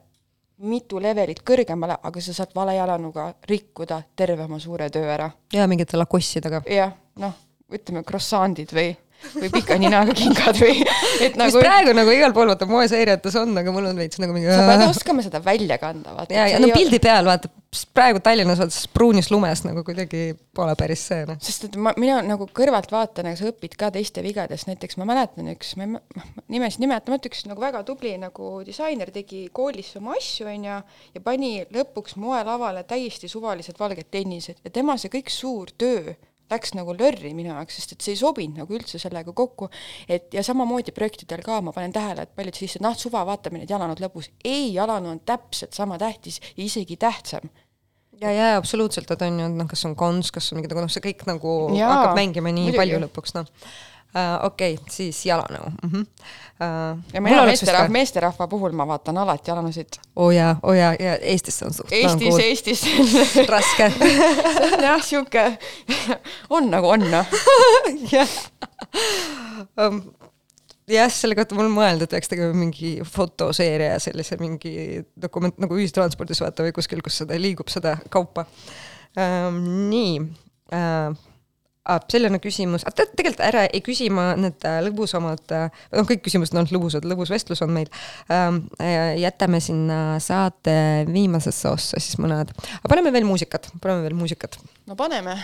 mitu levelit kõrgemale, aga sa saad vale jalanõuga rikkuda terve oma suure töö ära. ja mingite lakossidega. jah, noh, ütleme croissant'id või või pika ninaga kingad või et nagu mis praegu nagu igal pool vaata moeseeriates on, aga mul on veits nagu mingi sa pead oskama seda välja kanda, vaata. ja, ja no pildi peal vaata, praegu Tallinnas vaata pruunis lumes nagu kuidagi pole päris see noh. sest et ma, mina nagu kõrvalt vaatan, aga sa õpid ka teiste vigadest, näiteks ma mäletan üks, ma ei, nimesid nimetamata, üks nagu väga tubli nagu disainer tegi koolis oma asju, on ju, ja pani lõpuks moelavale täiesti suvalised valged tennised ja tema see kõik suur töö läks nagu lörri minu jaoks, sest et see ei sobinud nagu üldse sellega kokku, et ja samamoodi projektidel ka ma panen tähele, et paljud siis, et noh, suva, vaatame need jalanõud lõpus. ei, jalanõu on täpselt sama tähtis ja isegi tähtsam ja, ja absoluutselt, et on ju, noh, kas on konst, kas on mingid, aga noh, see kõik nagu Jaa, hakkab mängima nii muidugi. palju lõpuks, noh uh,. okei okay,, siis jalanõu mm. -hmm. Uh, ja mina meesterahva, meesterahva puhul ma vaatan alati jalanõusid. oo oh jaa, oo oh jaa, ja Eestis on suht Eestis nagu,, Eestis raske see on jah, sihuke, on nagu on noh jah um, jah, selle kohta mul on mõelnud, et peaks tegema mingi fotoseeria sellise mingi dokument nagu ühistranspordis vaata või kuskil, kus seda liigub, seda kaupa um,. nii ah,. Selline küsimus, tead tegelikult ära ei küsi ma need äh, lõbusamad, äh, noh, kõik küsimused on lõbusad, lõbus vestlus on meil ähm,. jätame sinna saate viimasesse ossa siis mõned, aga paneme veel muusikat, paneme veel muusikat. no paneme.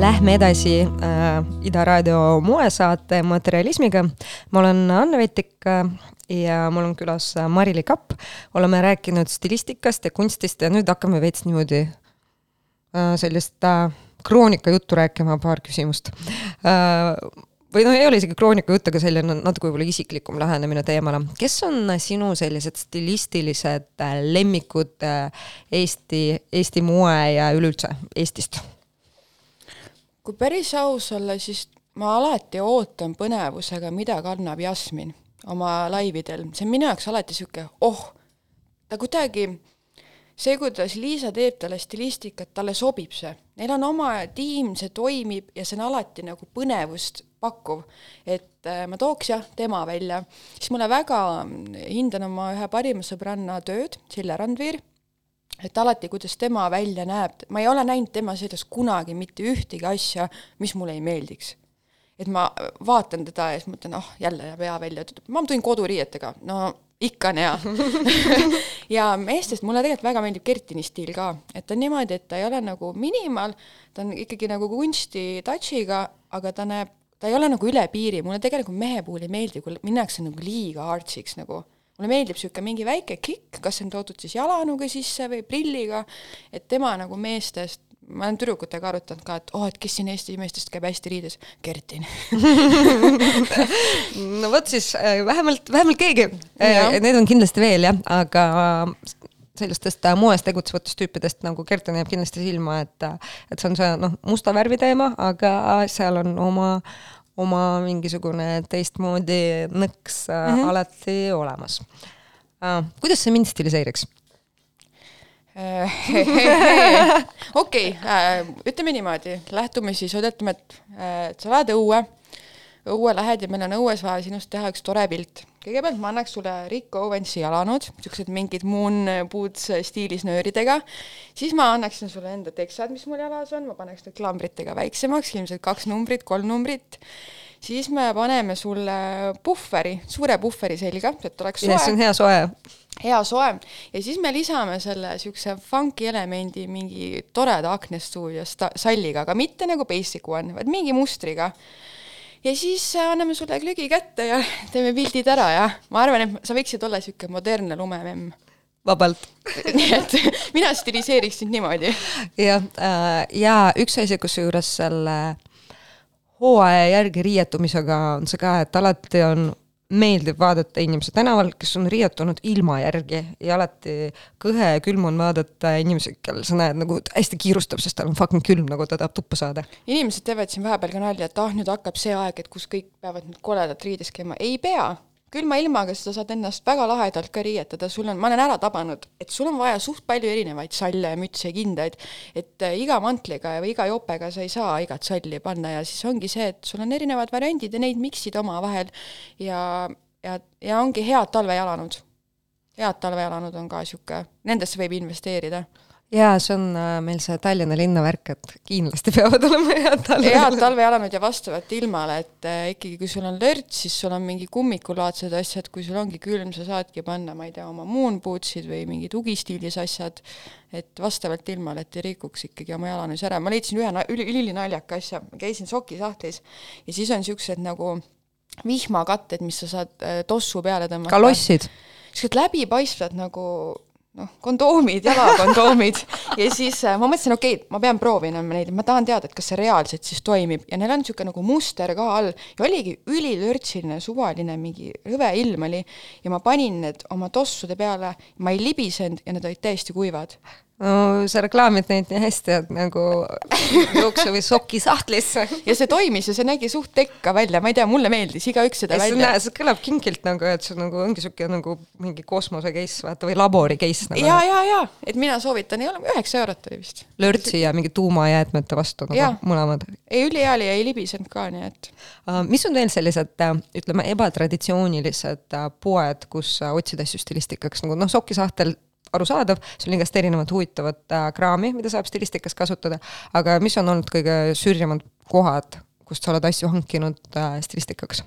Lähme edasi äh, Ida Raadio moesaate Materialismiga. ma olen Anne Vetik äh, ja mul on külas Marili Kapp. oleme rääkinud stilistikast ja kunstist ja nüüd hakkame veits niimoodi äh, sellist äh, kroonika juttu rääkima, paar küsimust äh, või noh, ei ole isegi kroonika jutt, aga selline natuke võib-olla isiklikum lähenemine teemale. kes on sinu sellised stilistilised äh, lemmikud äh, Eesti, Eesti moe ja üleüldse Eestist? Kui päris aus olla, siis ma alati ootan põnevusega, mida kannab Jasmin oma laividel, see on minu jaoks alati niisugune oh, ta kuidagi, see, kuidas Liisa teeb talle stilistikat, talle sobib see. Neil on oma tiim, see toimib ja see on alati nagu põnevust pakkuv. et äh, ma tooks jah, tema välja, siis mulle väga hindan oma ühe parima sõbranna tööd, Sille Randviir et alati, kuidas tema välja näeb, ma ei ole näinud tema seljas kunagi mitte ühtegi asja, mis mulle ei meeldiks. et ma vaatan teda ja siis mõtlen, oh jälle jääb hea välja, ta ütleb, ma tulin koduriietega, no ikka on hea. Ja meestest mulle tegelikult väga meeldib Kertini stiil ka, et ta on niimoodi, et ta ei ole nagu minimal, ta on ikkagi nagu kunsti touch'iga, aga ta näeb, ta ei ole nagu üle piiri, mulle tegelikult mehe puhul ei meeldi, kui minnakse nagu liiga artsiks nagu mulle meeldib niisugune mingi väike kikk, kas see on toodud siis jalanuga sisse või prilliga, et tema nagu meestest, ma olen tüdrukutega arutanud ka, et oh, et kes siin Eesti meestest käib hästi riides, Kertin no vot siis äh, vähemalt, vähemalt keegi. Jah. Need on kindlasti veel jah, aga sellistest äh, moes tegutsevatest tüüpidest nagu Kerten jääb kindlasti silma, et, et see on see noh, musta värvi teema, aga seal on oma, oma mingisugune teistmoodi nõks mm. -hmm. alati olemas. kuidas sa mind stiliseeriks? okei, ütleme niimoodi, lähtume siis, ütleme, et, äh, et sa lähed õue, õue lähed ja meil on õues vaja sinust teha üks tore pilt. kõigepealt ma annaks sulle Rick Owensi jalanõud, niisugused mingid moon boots stiilis nööridega, siis ma annaksin sulle enda teksad, mis mul jalas on, ma paneks need klambritega väiksemaks, ilmselt kaks numbrit, kolm numbrit, siis me paneme sulle puhveri, suure puhveri selga, et oleks ja see on hea soe. hea soe ja siis me lisame selle siukse funky elemendi mingi toreda aknestuudio sta- salliga, aga mitte nagu basic one, vaid mingi mustriga. Ja siis äh, anname sulle klügi kätte ja teeme pildid ära ja ma arvan, et sa võiksid olla siuke modernne lumememm. vabalt. nii et mina stiliseeriks sind niimoodi. jah, ja üks asi, kusjuures selle hooaja järgi riietumisega on see ka, et alati on meeldib vaadata inimesi tänaval, kes on riietunud ilma järgi ja alati kõhe ja külm on vaadata inimesi, kellel sa näed nagu hästi kiirustab, sest tal on fucking külm, nagu ta tahab tuppa saada. inimesed teevad siin vahepeal ka nalja, et ah, nüüd hakkab see aeg, et kus kõik peavad nüüd koledat riides käima. ei pea. Külma ilmaga sa saad ennast väga lahedalt ka riietada, sul on, ma olen ära tabanud, et sul on vaja suht palju erinevaid salle mütse kindaid, et äh, iga mantliga või iga jopega sa ei saa igat salli panna ja siis ongi see, et sul on erinevad variandid ja neid miksid omavahel. Ja, ja, ja ongi head talvejalanõud. head talvejalanõud on ka niisugune, nendesse võib investeerida ja see on äh, meil see Tallinna linna värk, et kindlasti peavad olema head talve. head talvejalanõud ja vastavat ilmale, et äh, ikkagi kui sul on lörts, siis sul on mingi kummikulaadsed asjad, kui sul ongi külm, sa saadki panna, ma ei tea, oma moon bootsid või mingid ugistiilis asjad, et vastavalt ilmale, et ei rikuks ikkagi oma jalanõus ära. ma leidsin ühe üli, ülinaljaka asja, ma käisin sokisahtlis ja siis on niisugused nagu vihmakatted, mis sa saad äh, tossu peale tõmmata. kalossid. siuksed läbipaistvad nagu noh, kondoomid, jalakondoomid. Ja siis äh, ma mõtlesin, okei okay,, ma pean proovima neid, ma tahan teada, et kas see reaalselt siis toimib. Ja neil on niisugune nagu muster ka all. Ja oligi ülilörtsiline suvaline mingi rõve ilm oli. Ja ma panin need oma tossude peale, ma ei libisenud ja need olid täiesti kuivad no sa reklaamid neid nii hästi, et nagu jookse või soki sahtlisse. ja see toimis ja see nägi suht tekka välja, ma ei tea, mulle meeldis igaüks seda see, välja. see kõlab kingilt nagu, et see nagu ongi siuke nagu mingi kosmose case vaata või labori case nagu. ja, ja, ja, et mina soovitan, ei ole, üheksa eurot oli vist. lörtsi ja mingi tuumajäätmete vastu nagu mõlemad. ei ülihea oli ja ei libisenud ka, nii et Uh, mis on veel sellised, ütleme, ebatraditsioonilised uh, poed, kus otsida asju stilistikaks, nagu noh, sokisahtel arusaadav, sul on igast erinevat huvitavat uh, kraami, mida saab stilistikas kasutada, aga mis on olnud kõige sürjemad kohad, kust sa oled asju hankinud uh, stilistikaks?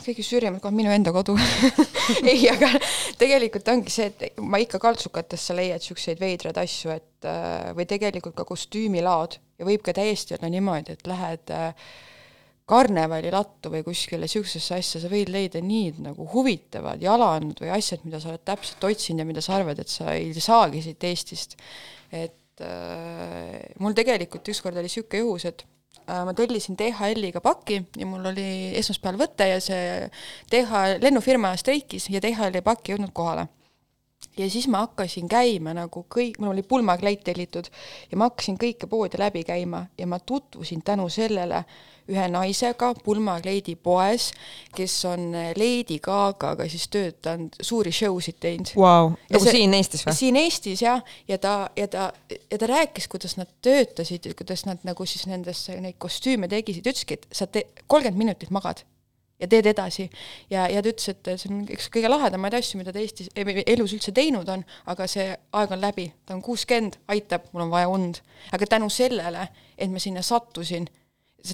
kõige sürjemad kohad, minu enda kodu ei, aga tegelikult ongi see, et ma ikka kaltsukatesse leiad siukseid veidraid asju, et äh, või tegelikult ka kostüümilaod ja võib ka täiesti olla niimoodi, et lähed äh, karnevalilattu või kuskile siuksesse asja, sa võid leida nii nagu huvitavad jalanud või asjad, mida sa oled täpselt otsinud ja mida sa arvad, et sa ei saagi siit Eestist. et äh, mul tegelikult ükskord oli niisugune juhus, et äh, ma tellisin DHL-iga paki ja mul oli esmaspäeval võte ja see DH, lennufirma streikis ja DHL-i pakk ei jõudnud kohale ja siis ma hakkasin käima nagu kõik, mul oli pulmakleit tellitud ja ma hakkasin kõike poode läbi käima ja ma tutvusin tänu sellele ühe naisega pulmakleidi poes, kes on Lady Gagaga siis töötanud, suuri show sid teinud Ja nagu see- siin Eestis või? siin Eestis jah, ja ta, ja ta, ja ta rääkis, kuidas nad töötasid kuidas nad nagu siis nendesse neid kostüüme tegisid, ütleski, et sa te-, kolmkümmend minutit magad ja teed edasi. ja, ja ta ütles, et see on üks kõige lahedamaid asju, mida ta Eestis, elus üldse teinud on, aga see aeg on läbi, ta on kuuskümmend, aitab, mul on vaja und. aga tänu sellele, et ma sinna sattusin,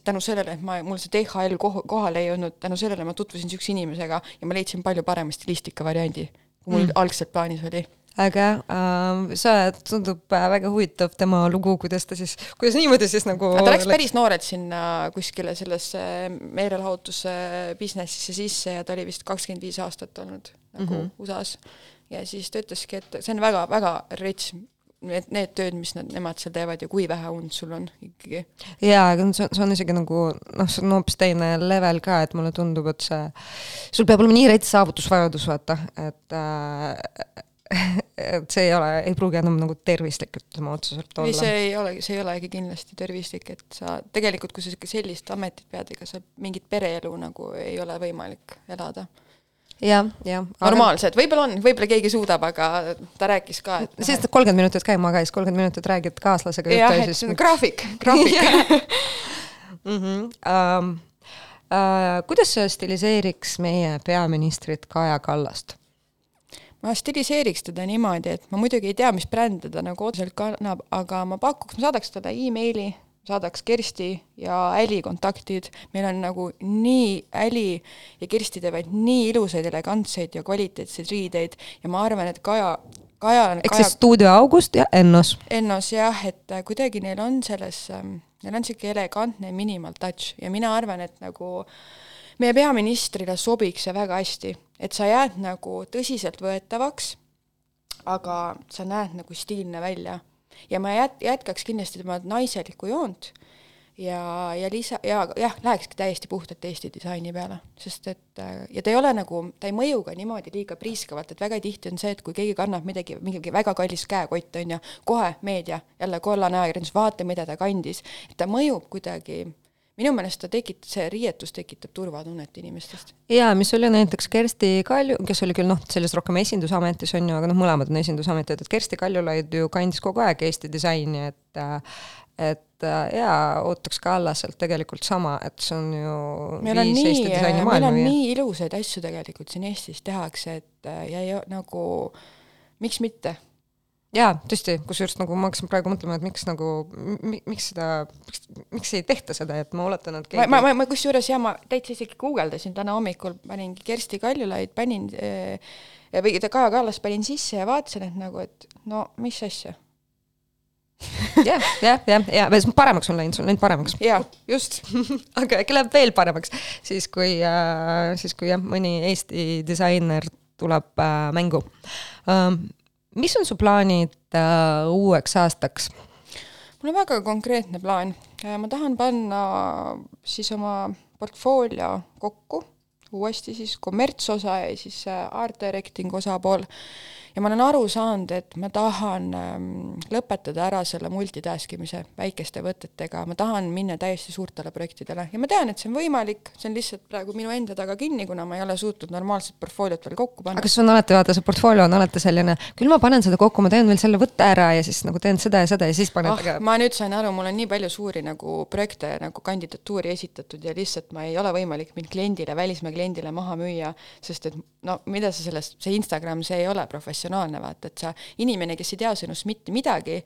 tänu sellele, et ma, mul see DHL koh-, kohale ei jõudnud, tänu sellele ma tutvusin niisuguse inimesega ja ma leidsin palju parema stilistika variandi, kui mul mm. algselt plaanis oli äge äh,, see tundub äh, väga huvitav tema lugu, kuidas ta siis, kuidas niimoodi siis nagu aga ta läks päris noorelt sinna kuskile sellesse meelelahutuse businessisse sisse ja ta oli vist kakskümmend viis aastat olnud nagu mm -hmm. USA-s. ja siis ta ütleski, et see on väga-väga rets, need, need tööd, mis nad, nemad seal teevad ja kui vähe und sul on ikkagi. jaa, aga see on, see on isegi nagu noh, see on hoopis teine level ka, et mulle tundub, et see, sul peab olema nii rets saavutusvajadus, vaata, et äh, et see ei ole, ei pruugi enam nagu tervislik, ütleme otseselt ei, olla. see ei ole, see ei olegi kindlasti tervislik, et sa tegelikult, kui sa sellist ametit pead, ega sa mingit pereelu nagu ei ole võimalik elada. jah, jah. normaalselt, võib-olla on, võib-olla keegi suudab, aga ta rääkis ka, et sest et kolmkümmend minutit käima käis, kolmkümmend minutit räägid kaaslasega juttu ja siis graafik, graafik. -hmm. Um, uh, kuidas sa stiliseeriks meie peaministrit Kaja Kallast? Ma stiliseeriks teda niimoodi, et ma muidugi ei tea, mis brände ta nagu otseselt kannab, aga ma pakuks, ma saadaks talle emaili, saadaks Kersti ja Äli kontaktid, meil on nagu nii, Äli ja Kersti teevad nii ilusaid, elegantseid ja kvaliteetseid riideid ja ma arvan, et Kaja, Kaja, ehk Kaja siis stuudio August ja Ennos. Ennos jah, et äh, kuidagi neil on selles, neil on niisugune elegantne minimal touch ja mina arvan, et nagu meie peaministrile sobiks see väga hästi, et sa jääd nagu tõsiseltvõetavaks, aga sa näed nagu stiilne välja. ja ma jät-, jätkaks kindlasti tema naiselikku joont ja, ja lisa, ja jah, lähekski täiesti puhtalt Eesti disaini peale, sest et ja ta ei ole nagu, ta ei mõju ka niimoodi liiga priiskavalt, et väga tihti on see, et kui keegi kannab midagi, mingi väga kallis käekott, on ju, kohe meedia, jälle kollane ajakirjandus, vaata, mida ta kandis, et ta mõjub kuidagi minu meelest ta tekit-, see riietus tekitab turvatunnet inimestest. jaa, mis oli näiteks Kersti Kalju, kes oli küll noh, selles rohkem esindusametis on ju, aga noh, mõlemad on esindusametid, et Kersti Kaljulaid ju kandis kogu aeg Eesti disaini, et et jaa, ootaks ka Allaselt tegelikult sama, et see on ju meil on nii, meil on viia. nii ilusaid asju tegelikult siin Eestis tehakse, et ja, ja nagu miks mitte jaa, tõesti, kusjuures nagu ma hakkasin praegu mõtlema, et miks nagu, miks seda, miks, miks ei tehta seda, et ma oletan, et ma, ma, ma, ma kusjuures jah, ma täitsa isegi guugeldasin täna hommikul, paningi Kersti Kaljulaid, panin äh, või Kaja Kallas panin sisse ja vaatasin, et nagu, et no mis asja. jah, jah, jah, ja paremaks on läinud, see on läinud paremaks. jaa, just aga äkki läheb veel paremaks, siis kui äh,, siis kui jah, mõni Eesti disainer tuleb äh, mängu ähm, mis on su plaanid äh, uueks aastaks? mul on väga konkreetne plaan. ma tahan panna siis oma portfoolio kokku, uuesti siis kommertsosa ja siis äh, art directing osapool. Ja ma olen aru saanud, et ma tahan ähm, lõpetada ära selle multitask imise väikeste võtetega, ma tahan minna täiesti suurtele projektidele. Ja ma tean, et see on võimalik, see on lihtsalt praegu minu enda taga kinni, kuna ma ei ole suutnud normaalset portfooliot veel kokku panna. aga sul on alati, vaata, see portfoolio on alati selline, küll ma panen seda kokku, ma teen veel selle võtte ära ja siis nagu teen seda ja seda ja siis panen ah, oh, ma nüüd sain aru, mul on nii palju suuri nagu projekte nagu kandidatuuri esitatud ja lihtsalt ma ei ole võimalik mind kliendile, välismaa kliendile maha müüa, sest et no mida sa sellest, see Instagram, see ei ole professionaalne, vaata, et sa, inimene, kes ei tea sinust mitte midagi,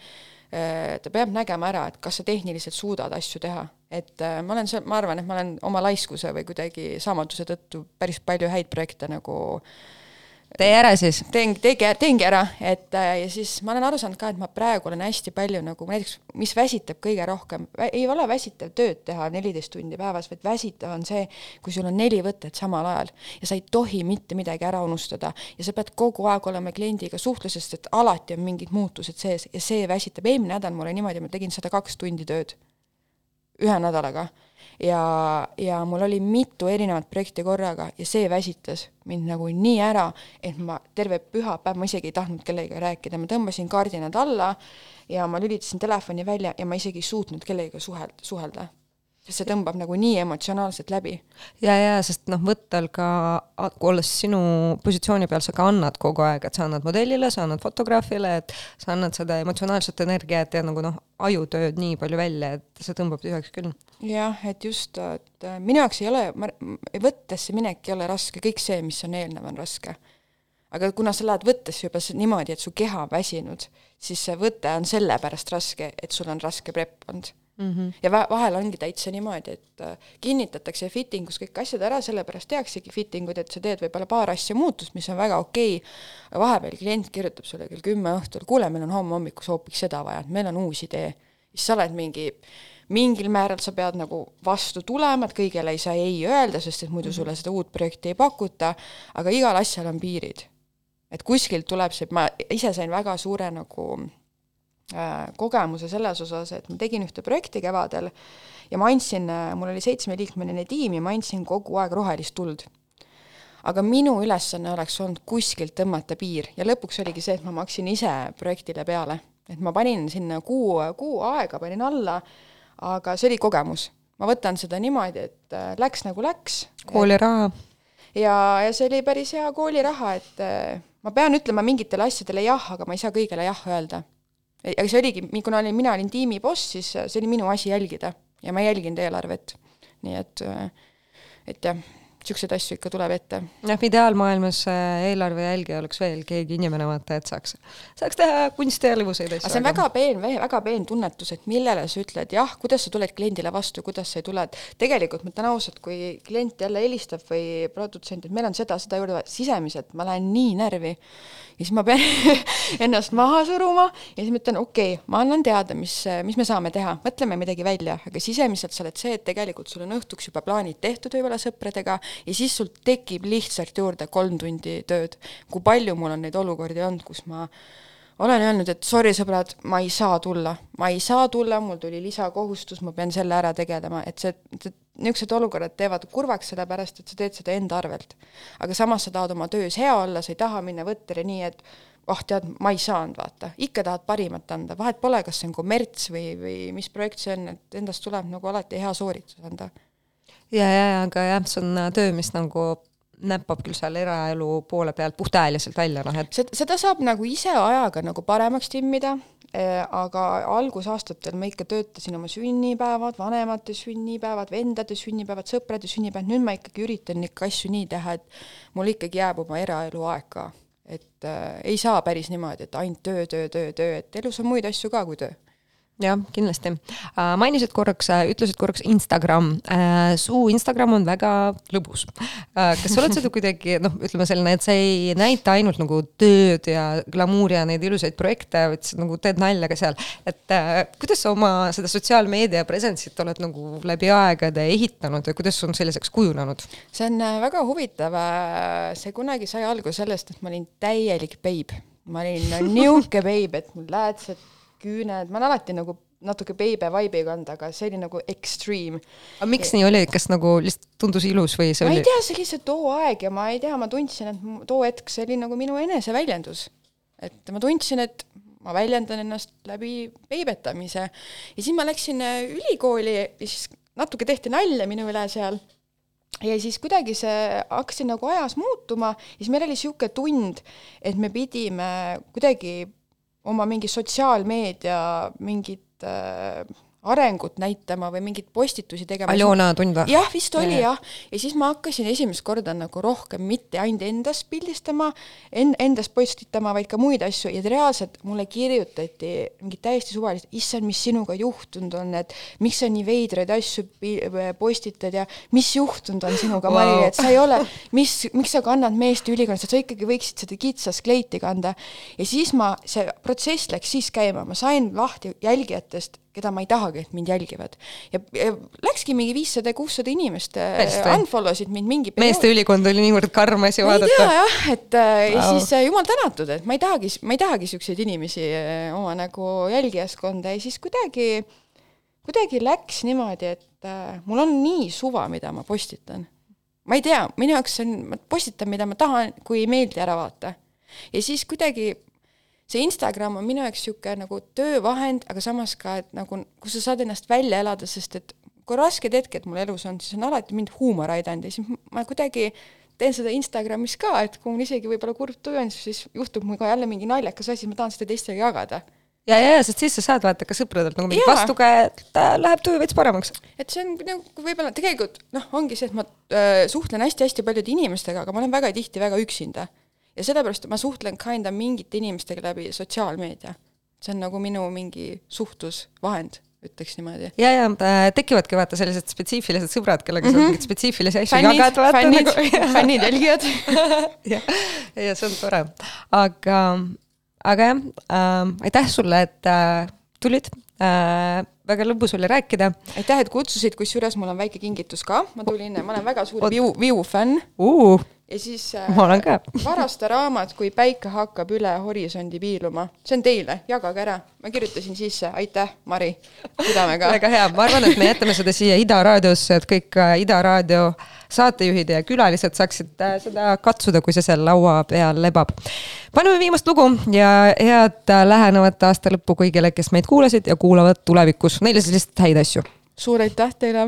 ta peab nägema ära, et kas sa tehniliselt suudad asju teha. et äh, ma olen seal, ma arvan, et ma olen oma laiskuse või kuidagi saamatuse tõttu päris palju häid projekte nagu äh, tee ära siis. teen, teegi, teengi ära, et äh, ja siis ma olen aru saanud ka, et ma praegu olen hästi palju nagu näiteks, mis väsitab kõige rohkem, ei ole väsitav tööd teha neliteist tundi päevas, vaid väsitav on see, kui sul on neli võtet samal ajal ja sa ei tohi mitte midagi ära unustada ja sa pead kogu aeg olema kliendiga suhtluses, sest alati on mingid muutused sees ja see väsitab. eelmine nädal mul oli niimoodi, ma tegin sada kaks tundi tööd ühe nädalaga ja, ja mul oli mitu erinevat projekti korraga ja see väsitas mind nagu nii ära, et ma terve pühapäev, ma isegi ei tahtnud kellegagi rääkida, ma tõmbasin kardinad alla ja ma lülitasin telefoni välja ja ma isegi ei suutnud kellegagi suhelda, suhelda see tõmbab nagu nii emotsionaalselt läbi. ja, ja sest noh, võttel ka, olles sinu positsiooni peal, sa ka annad kogu aeg, et sa annad modellile, sa annad fotograafile, et sa annad seda emotsionaalset energiat ja nagu noh, ajutööd nii palju välja, et see tõmbab tühjaks küll. jah, et just, et äh, minu jaoks ei ole, ma, võttesse minek ei ole raske, kõik see, mis on eelnev, on raske. aga kuna sa lähed võttesse juba niimoodi, et su keha on väsinud, siis see võte on sellepärast raske, et sul on raske prep olnud mm. -hmm. ja vahel ongi täitsa niimoodi, et äh, kinnitatakse fitting us kõik asjad ära, sellepärast tehaksegi fitting ud, et sa teed võib-olla paar asja muutust, mis on väga okei okay., vahepeal klient kirjutab sulle kell kümme õhtul, kuule, meil on homme hommikus hoopis seda vaja, et meil on uus idee. siis sa oled mingi mingil määral sa pead nagu vastu tulema, et kõigele ei saa ei öelda, sest et muidu -hmm. sulle seda uut projekti ei pakuta, aga igal asjal on piirid. et kuskilt tuleb see, ma ise sain väga suure nagu kogemuse selles osas, et ma tegin ühte projekti kevadel ja ma andsin, äh, mul oli seitsmeliikmeline tiim ja ma andsin kogu aeg rohelist tuld. aga minu ülesanne oleks olnud kuskilt tõmmata piir ja lõpuks oligi see, et ma maksin ise projektile peale. et ma panin sinna kuu, kuu aega panin alla, aga see oli kogemus. ma võtan seda niimoodi, et äh, läks nagu läks. kooliraha. ja, ja see oli päris hea kooliraha, et ma pean ütlema mingitele asjadele jah, aga ma ei saa kõigele jah öelda aga see oligi, kuna olin, mina olin tiimi boss, siis see oli minu asi jälgida ja ma ei jälginud eelarvet. nii et, et jah niisuguseid asju ikka tuleb ette. jah, ideaalmaailmas äh, eelarve jälgija oleks veel keegi inimene, vaata, et saaks, saaks teha kunsti ja lõbusaid asju. see on väga peen, väga peen tunnetus, et millele sa ütled jah, kuidas sa tuled kliendile vastu, kuidas sa ei tule, et tegelikult ma ütlen ausalt, kui klient jälle helistab või produtsent, et meil on seda, seda juurde vaja, sisemiselt ma lähen nii närvi ja siis ma pean ennast maha suruma ja siis ma ütlen, okei okay,, ma annan teada, mis, mis me saame teha, mõtleme midagi välja, aga sisemiselt sa oled see, et tegelikult sul on õhtuks juba plaanid tehtud võib-olla sõpradega ja siis sul tekib lihtsalt juurde kolm tundi tööd. kui palju mul on neid olukordi olnud, kus ma olen öelnud, et sorry, sõbrad, ma ei saa tulla, ma ei saa tulla, mul tuli lisakohustus, ma pean selle ära tegelema, et see, see, niisugused olukorrad teevad kurvaks, sellepärast et sa teed seda enda arvelt. aga samas sa tahad oma töös hea olla, sa ei taha minna võttele nii, et oh tead, ma ei saanud, vaata, ikka tahad parimat anda, vahet pole, kas see on kommerts või, või mis projekt see on, et endast tuleb nagu alati hea sooritus anda. ja, ja, aga jah, see on töö, mis nagu näppab küll seal eraelu poole pealt puhtahääliliselt välja, noh et seda, seda saab nagu ise ajaga nagu paremaks timmida aga algusaastatel ma ikka töötasin oma sünnipäevad, vanemate sünnipäevad, vendade sünnipäevad, sõprade sünnipäevad, nüüd ma ikkagi üritan ikka asju nii teha, et mul ikkagi jääb oma eraelu aeg ka. et äh, ei saa päris niimoodi, et ainult töö, töö, töö, töö, et elus on muid asju ka kui töö jah, kindlasti. mainisid korraks, ütlesid korraks Instagram. su Instagram on väga lõbus. kas sa oled seda kuidagi noh, ütleme selline, et sa ei näita ainult nagu tööd ja glamuuri ja neid ilusaid projekte, vaid sa nagu teed nalja ka seal. et kuidas sa oma seda sotsiaalmeedia presentsit oled nagu läbi aegade ehitanud või kuidas on selliseks kujunenud? see on äh, väga huvitav. Äh, see kunagi sai alguse sellest, et ma olin täielik beib. ma olin niuke beib, et mul läätsed küüned, ma olen alati nagu natuke beebe vibe'i kandnud, aga see oli nagu extreme. aga miks nii oli, kas nagu lihtsalt tundus ilus või see ma oli? ma ei tea, see lihtsalt too aeg ja ma ei tea, ma tundsin, et too hetk see oli nagu minu eneseväljendus. et ma tundsin, et ma väljendan ennast läbi beibetamise ja siis ma läksin äh, ülikooli ja siis natuke tehti nalja minu üle seal ja siis kuidagi see, hakkasin nagu ajas muutuma ja siis meil oli niisugune tund, et me pidime kuidagi oma mingi sotsiaalmeedia mingit äh, arengut näitama või mingeid postitusi tegema. Aljona tund või? jah, vist oli jah, ja siis ma hakkasin esimest korda nagu rohkem mitte ainult endast pildistama, en-, endast postitama, vaid ka muid asju ja reaalselt mulle kirjutati mingid täiesti suvalised, issand, mis sinuga juhtunud on, et miks sa nii veidraid asju postitad ja mis juhtunud on sinuga wow., Mari, et sa ei ole, mis, miks sa kannad meeste ülikonnas, et sa ikkagi võiksid seda kitsast kleiti kanda. ja siis ma, see protsess läks siis käima, ma sain lahti jälgijatest, keda ma ei tahagi, et mind jälgivad. ja, ja läkski mingi viissada, kuussada inimest äh, unfollow sid mind mingi meeste ülikond oli niivõrd karm asi ma ei tea vaadata. jah, et äh, ja Vau. siis äh, jumal tänatud, et ma ei tahagi, ma ei tahagi siukseid inimesi äh, oma nagu jälgijaskonda ja siis kuidagi, kuidagi läks niimoodi, et äh, mul on nii suva, mida ma postitan. ma ei tea, minu jaoks on, ma postitan, mida ma tahan, kui ei meeldi, ära vaata. ja siis kuidagi see Instagram on minu jaoks niisugune nagu töövahend, aga samas ka, et nagu, kus sa saad ennast välja elada, sest et kui rasked hetked mul elus on, siis on alati mind huumor aidanud ja siis ma kuidagi teen seda Instagramis ka, et kui mul isegi võib-olla kurb tuju on, siis juhtub mul ka jälle mingi naljakas asi, ma tahan seda teistega jagada. ja, ja, ja, sest siis sa saad vaata ka sõpradelt nagu mingit vastukäe, et äh, läheb tuju veits paremaks. et see on nagu võib-olla tegelikult noh, ongi see, et ma äh, suhtlen hästi-hästi paljude inimestega, aga ma olen väga tihti väga üksinda. Ja sellepärast ma suhtlen kinda mingite inimestega läbi sotsiaalmeedia. see on nagu minu mingi suhtlusvahend, ütleks niimoodi. ja, ja äh, tekivadki vaata sellised spetsiifilised sõbrad, kellega mm -hmm. sa mingeid spetsiifilisi asju jagad, fännid nagu, fännid, jälgijad. ja, ja see on tore, aga, aga jah äh,, aitäh sulle, et äh, tulid äh,, väga lõbus oli rääkida aitäh, et kutsusid, kusjuures mul on väike kingitus ka, ma tulin, ma olen väga suur. Viu, Viu fänn uh,. Ja siis äh, Ma olen ka. Varaste raamat Kui päike hakkab üle horisondi piiluma, see on teile, jagage ära. ma kirjutasin sisse, aitäh, Mari, südamega. väga hea, ma arvan, et me jätame seda siia Ida raadiosse, et kõik äh, Ida raadio saatejuhid ja külalised saaksid äh, seda katsuda, kui see seal laua peal lebab. paneme viimast lugu ja head äh, lähenevat aasta lõppu kõigile, kes meid kuulasid ja kuulavad tulevikus. Neile lihtsalt häid asju suur aitäh teile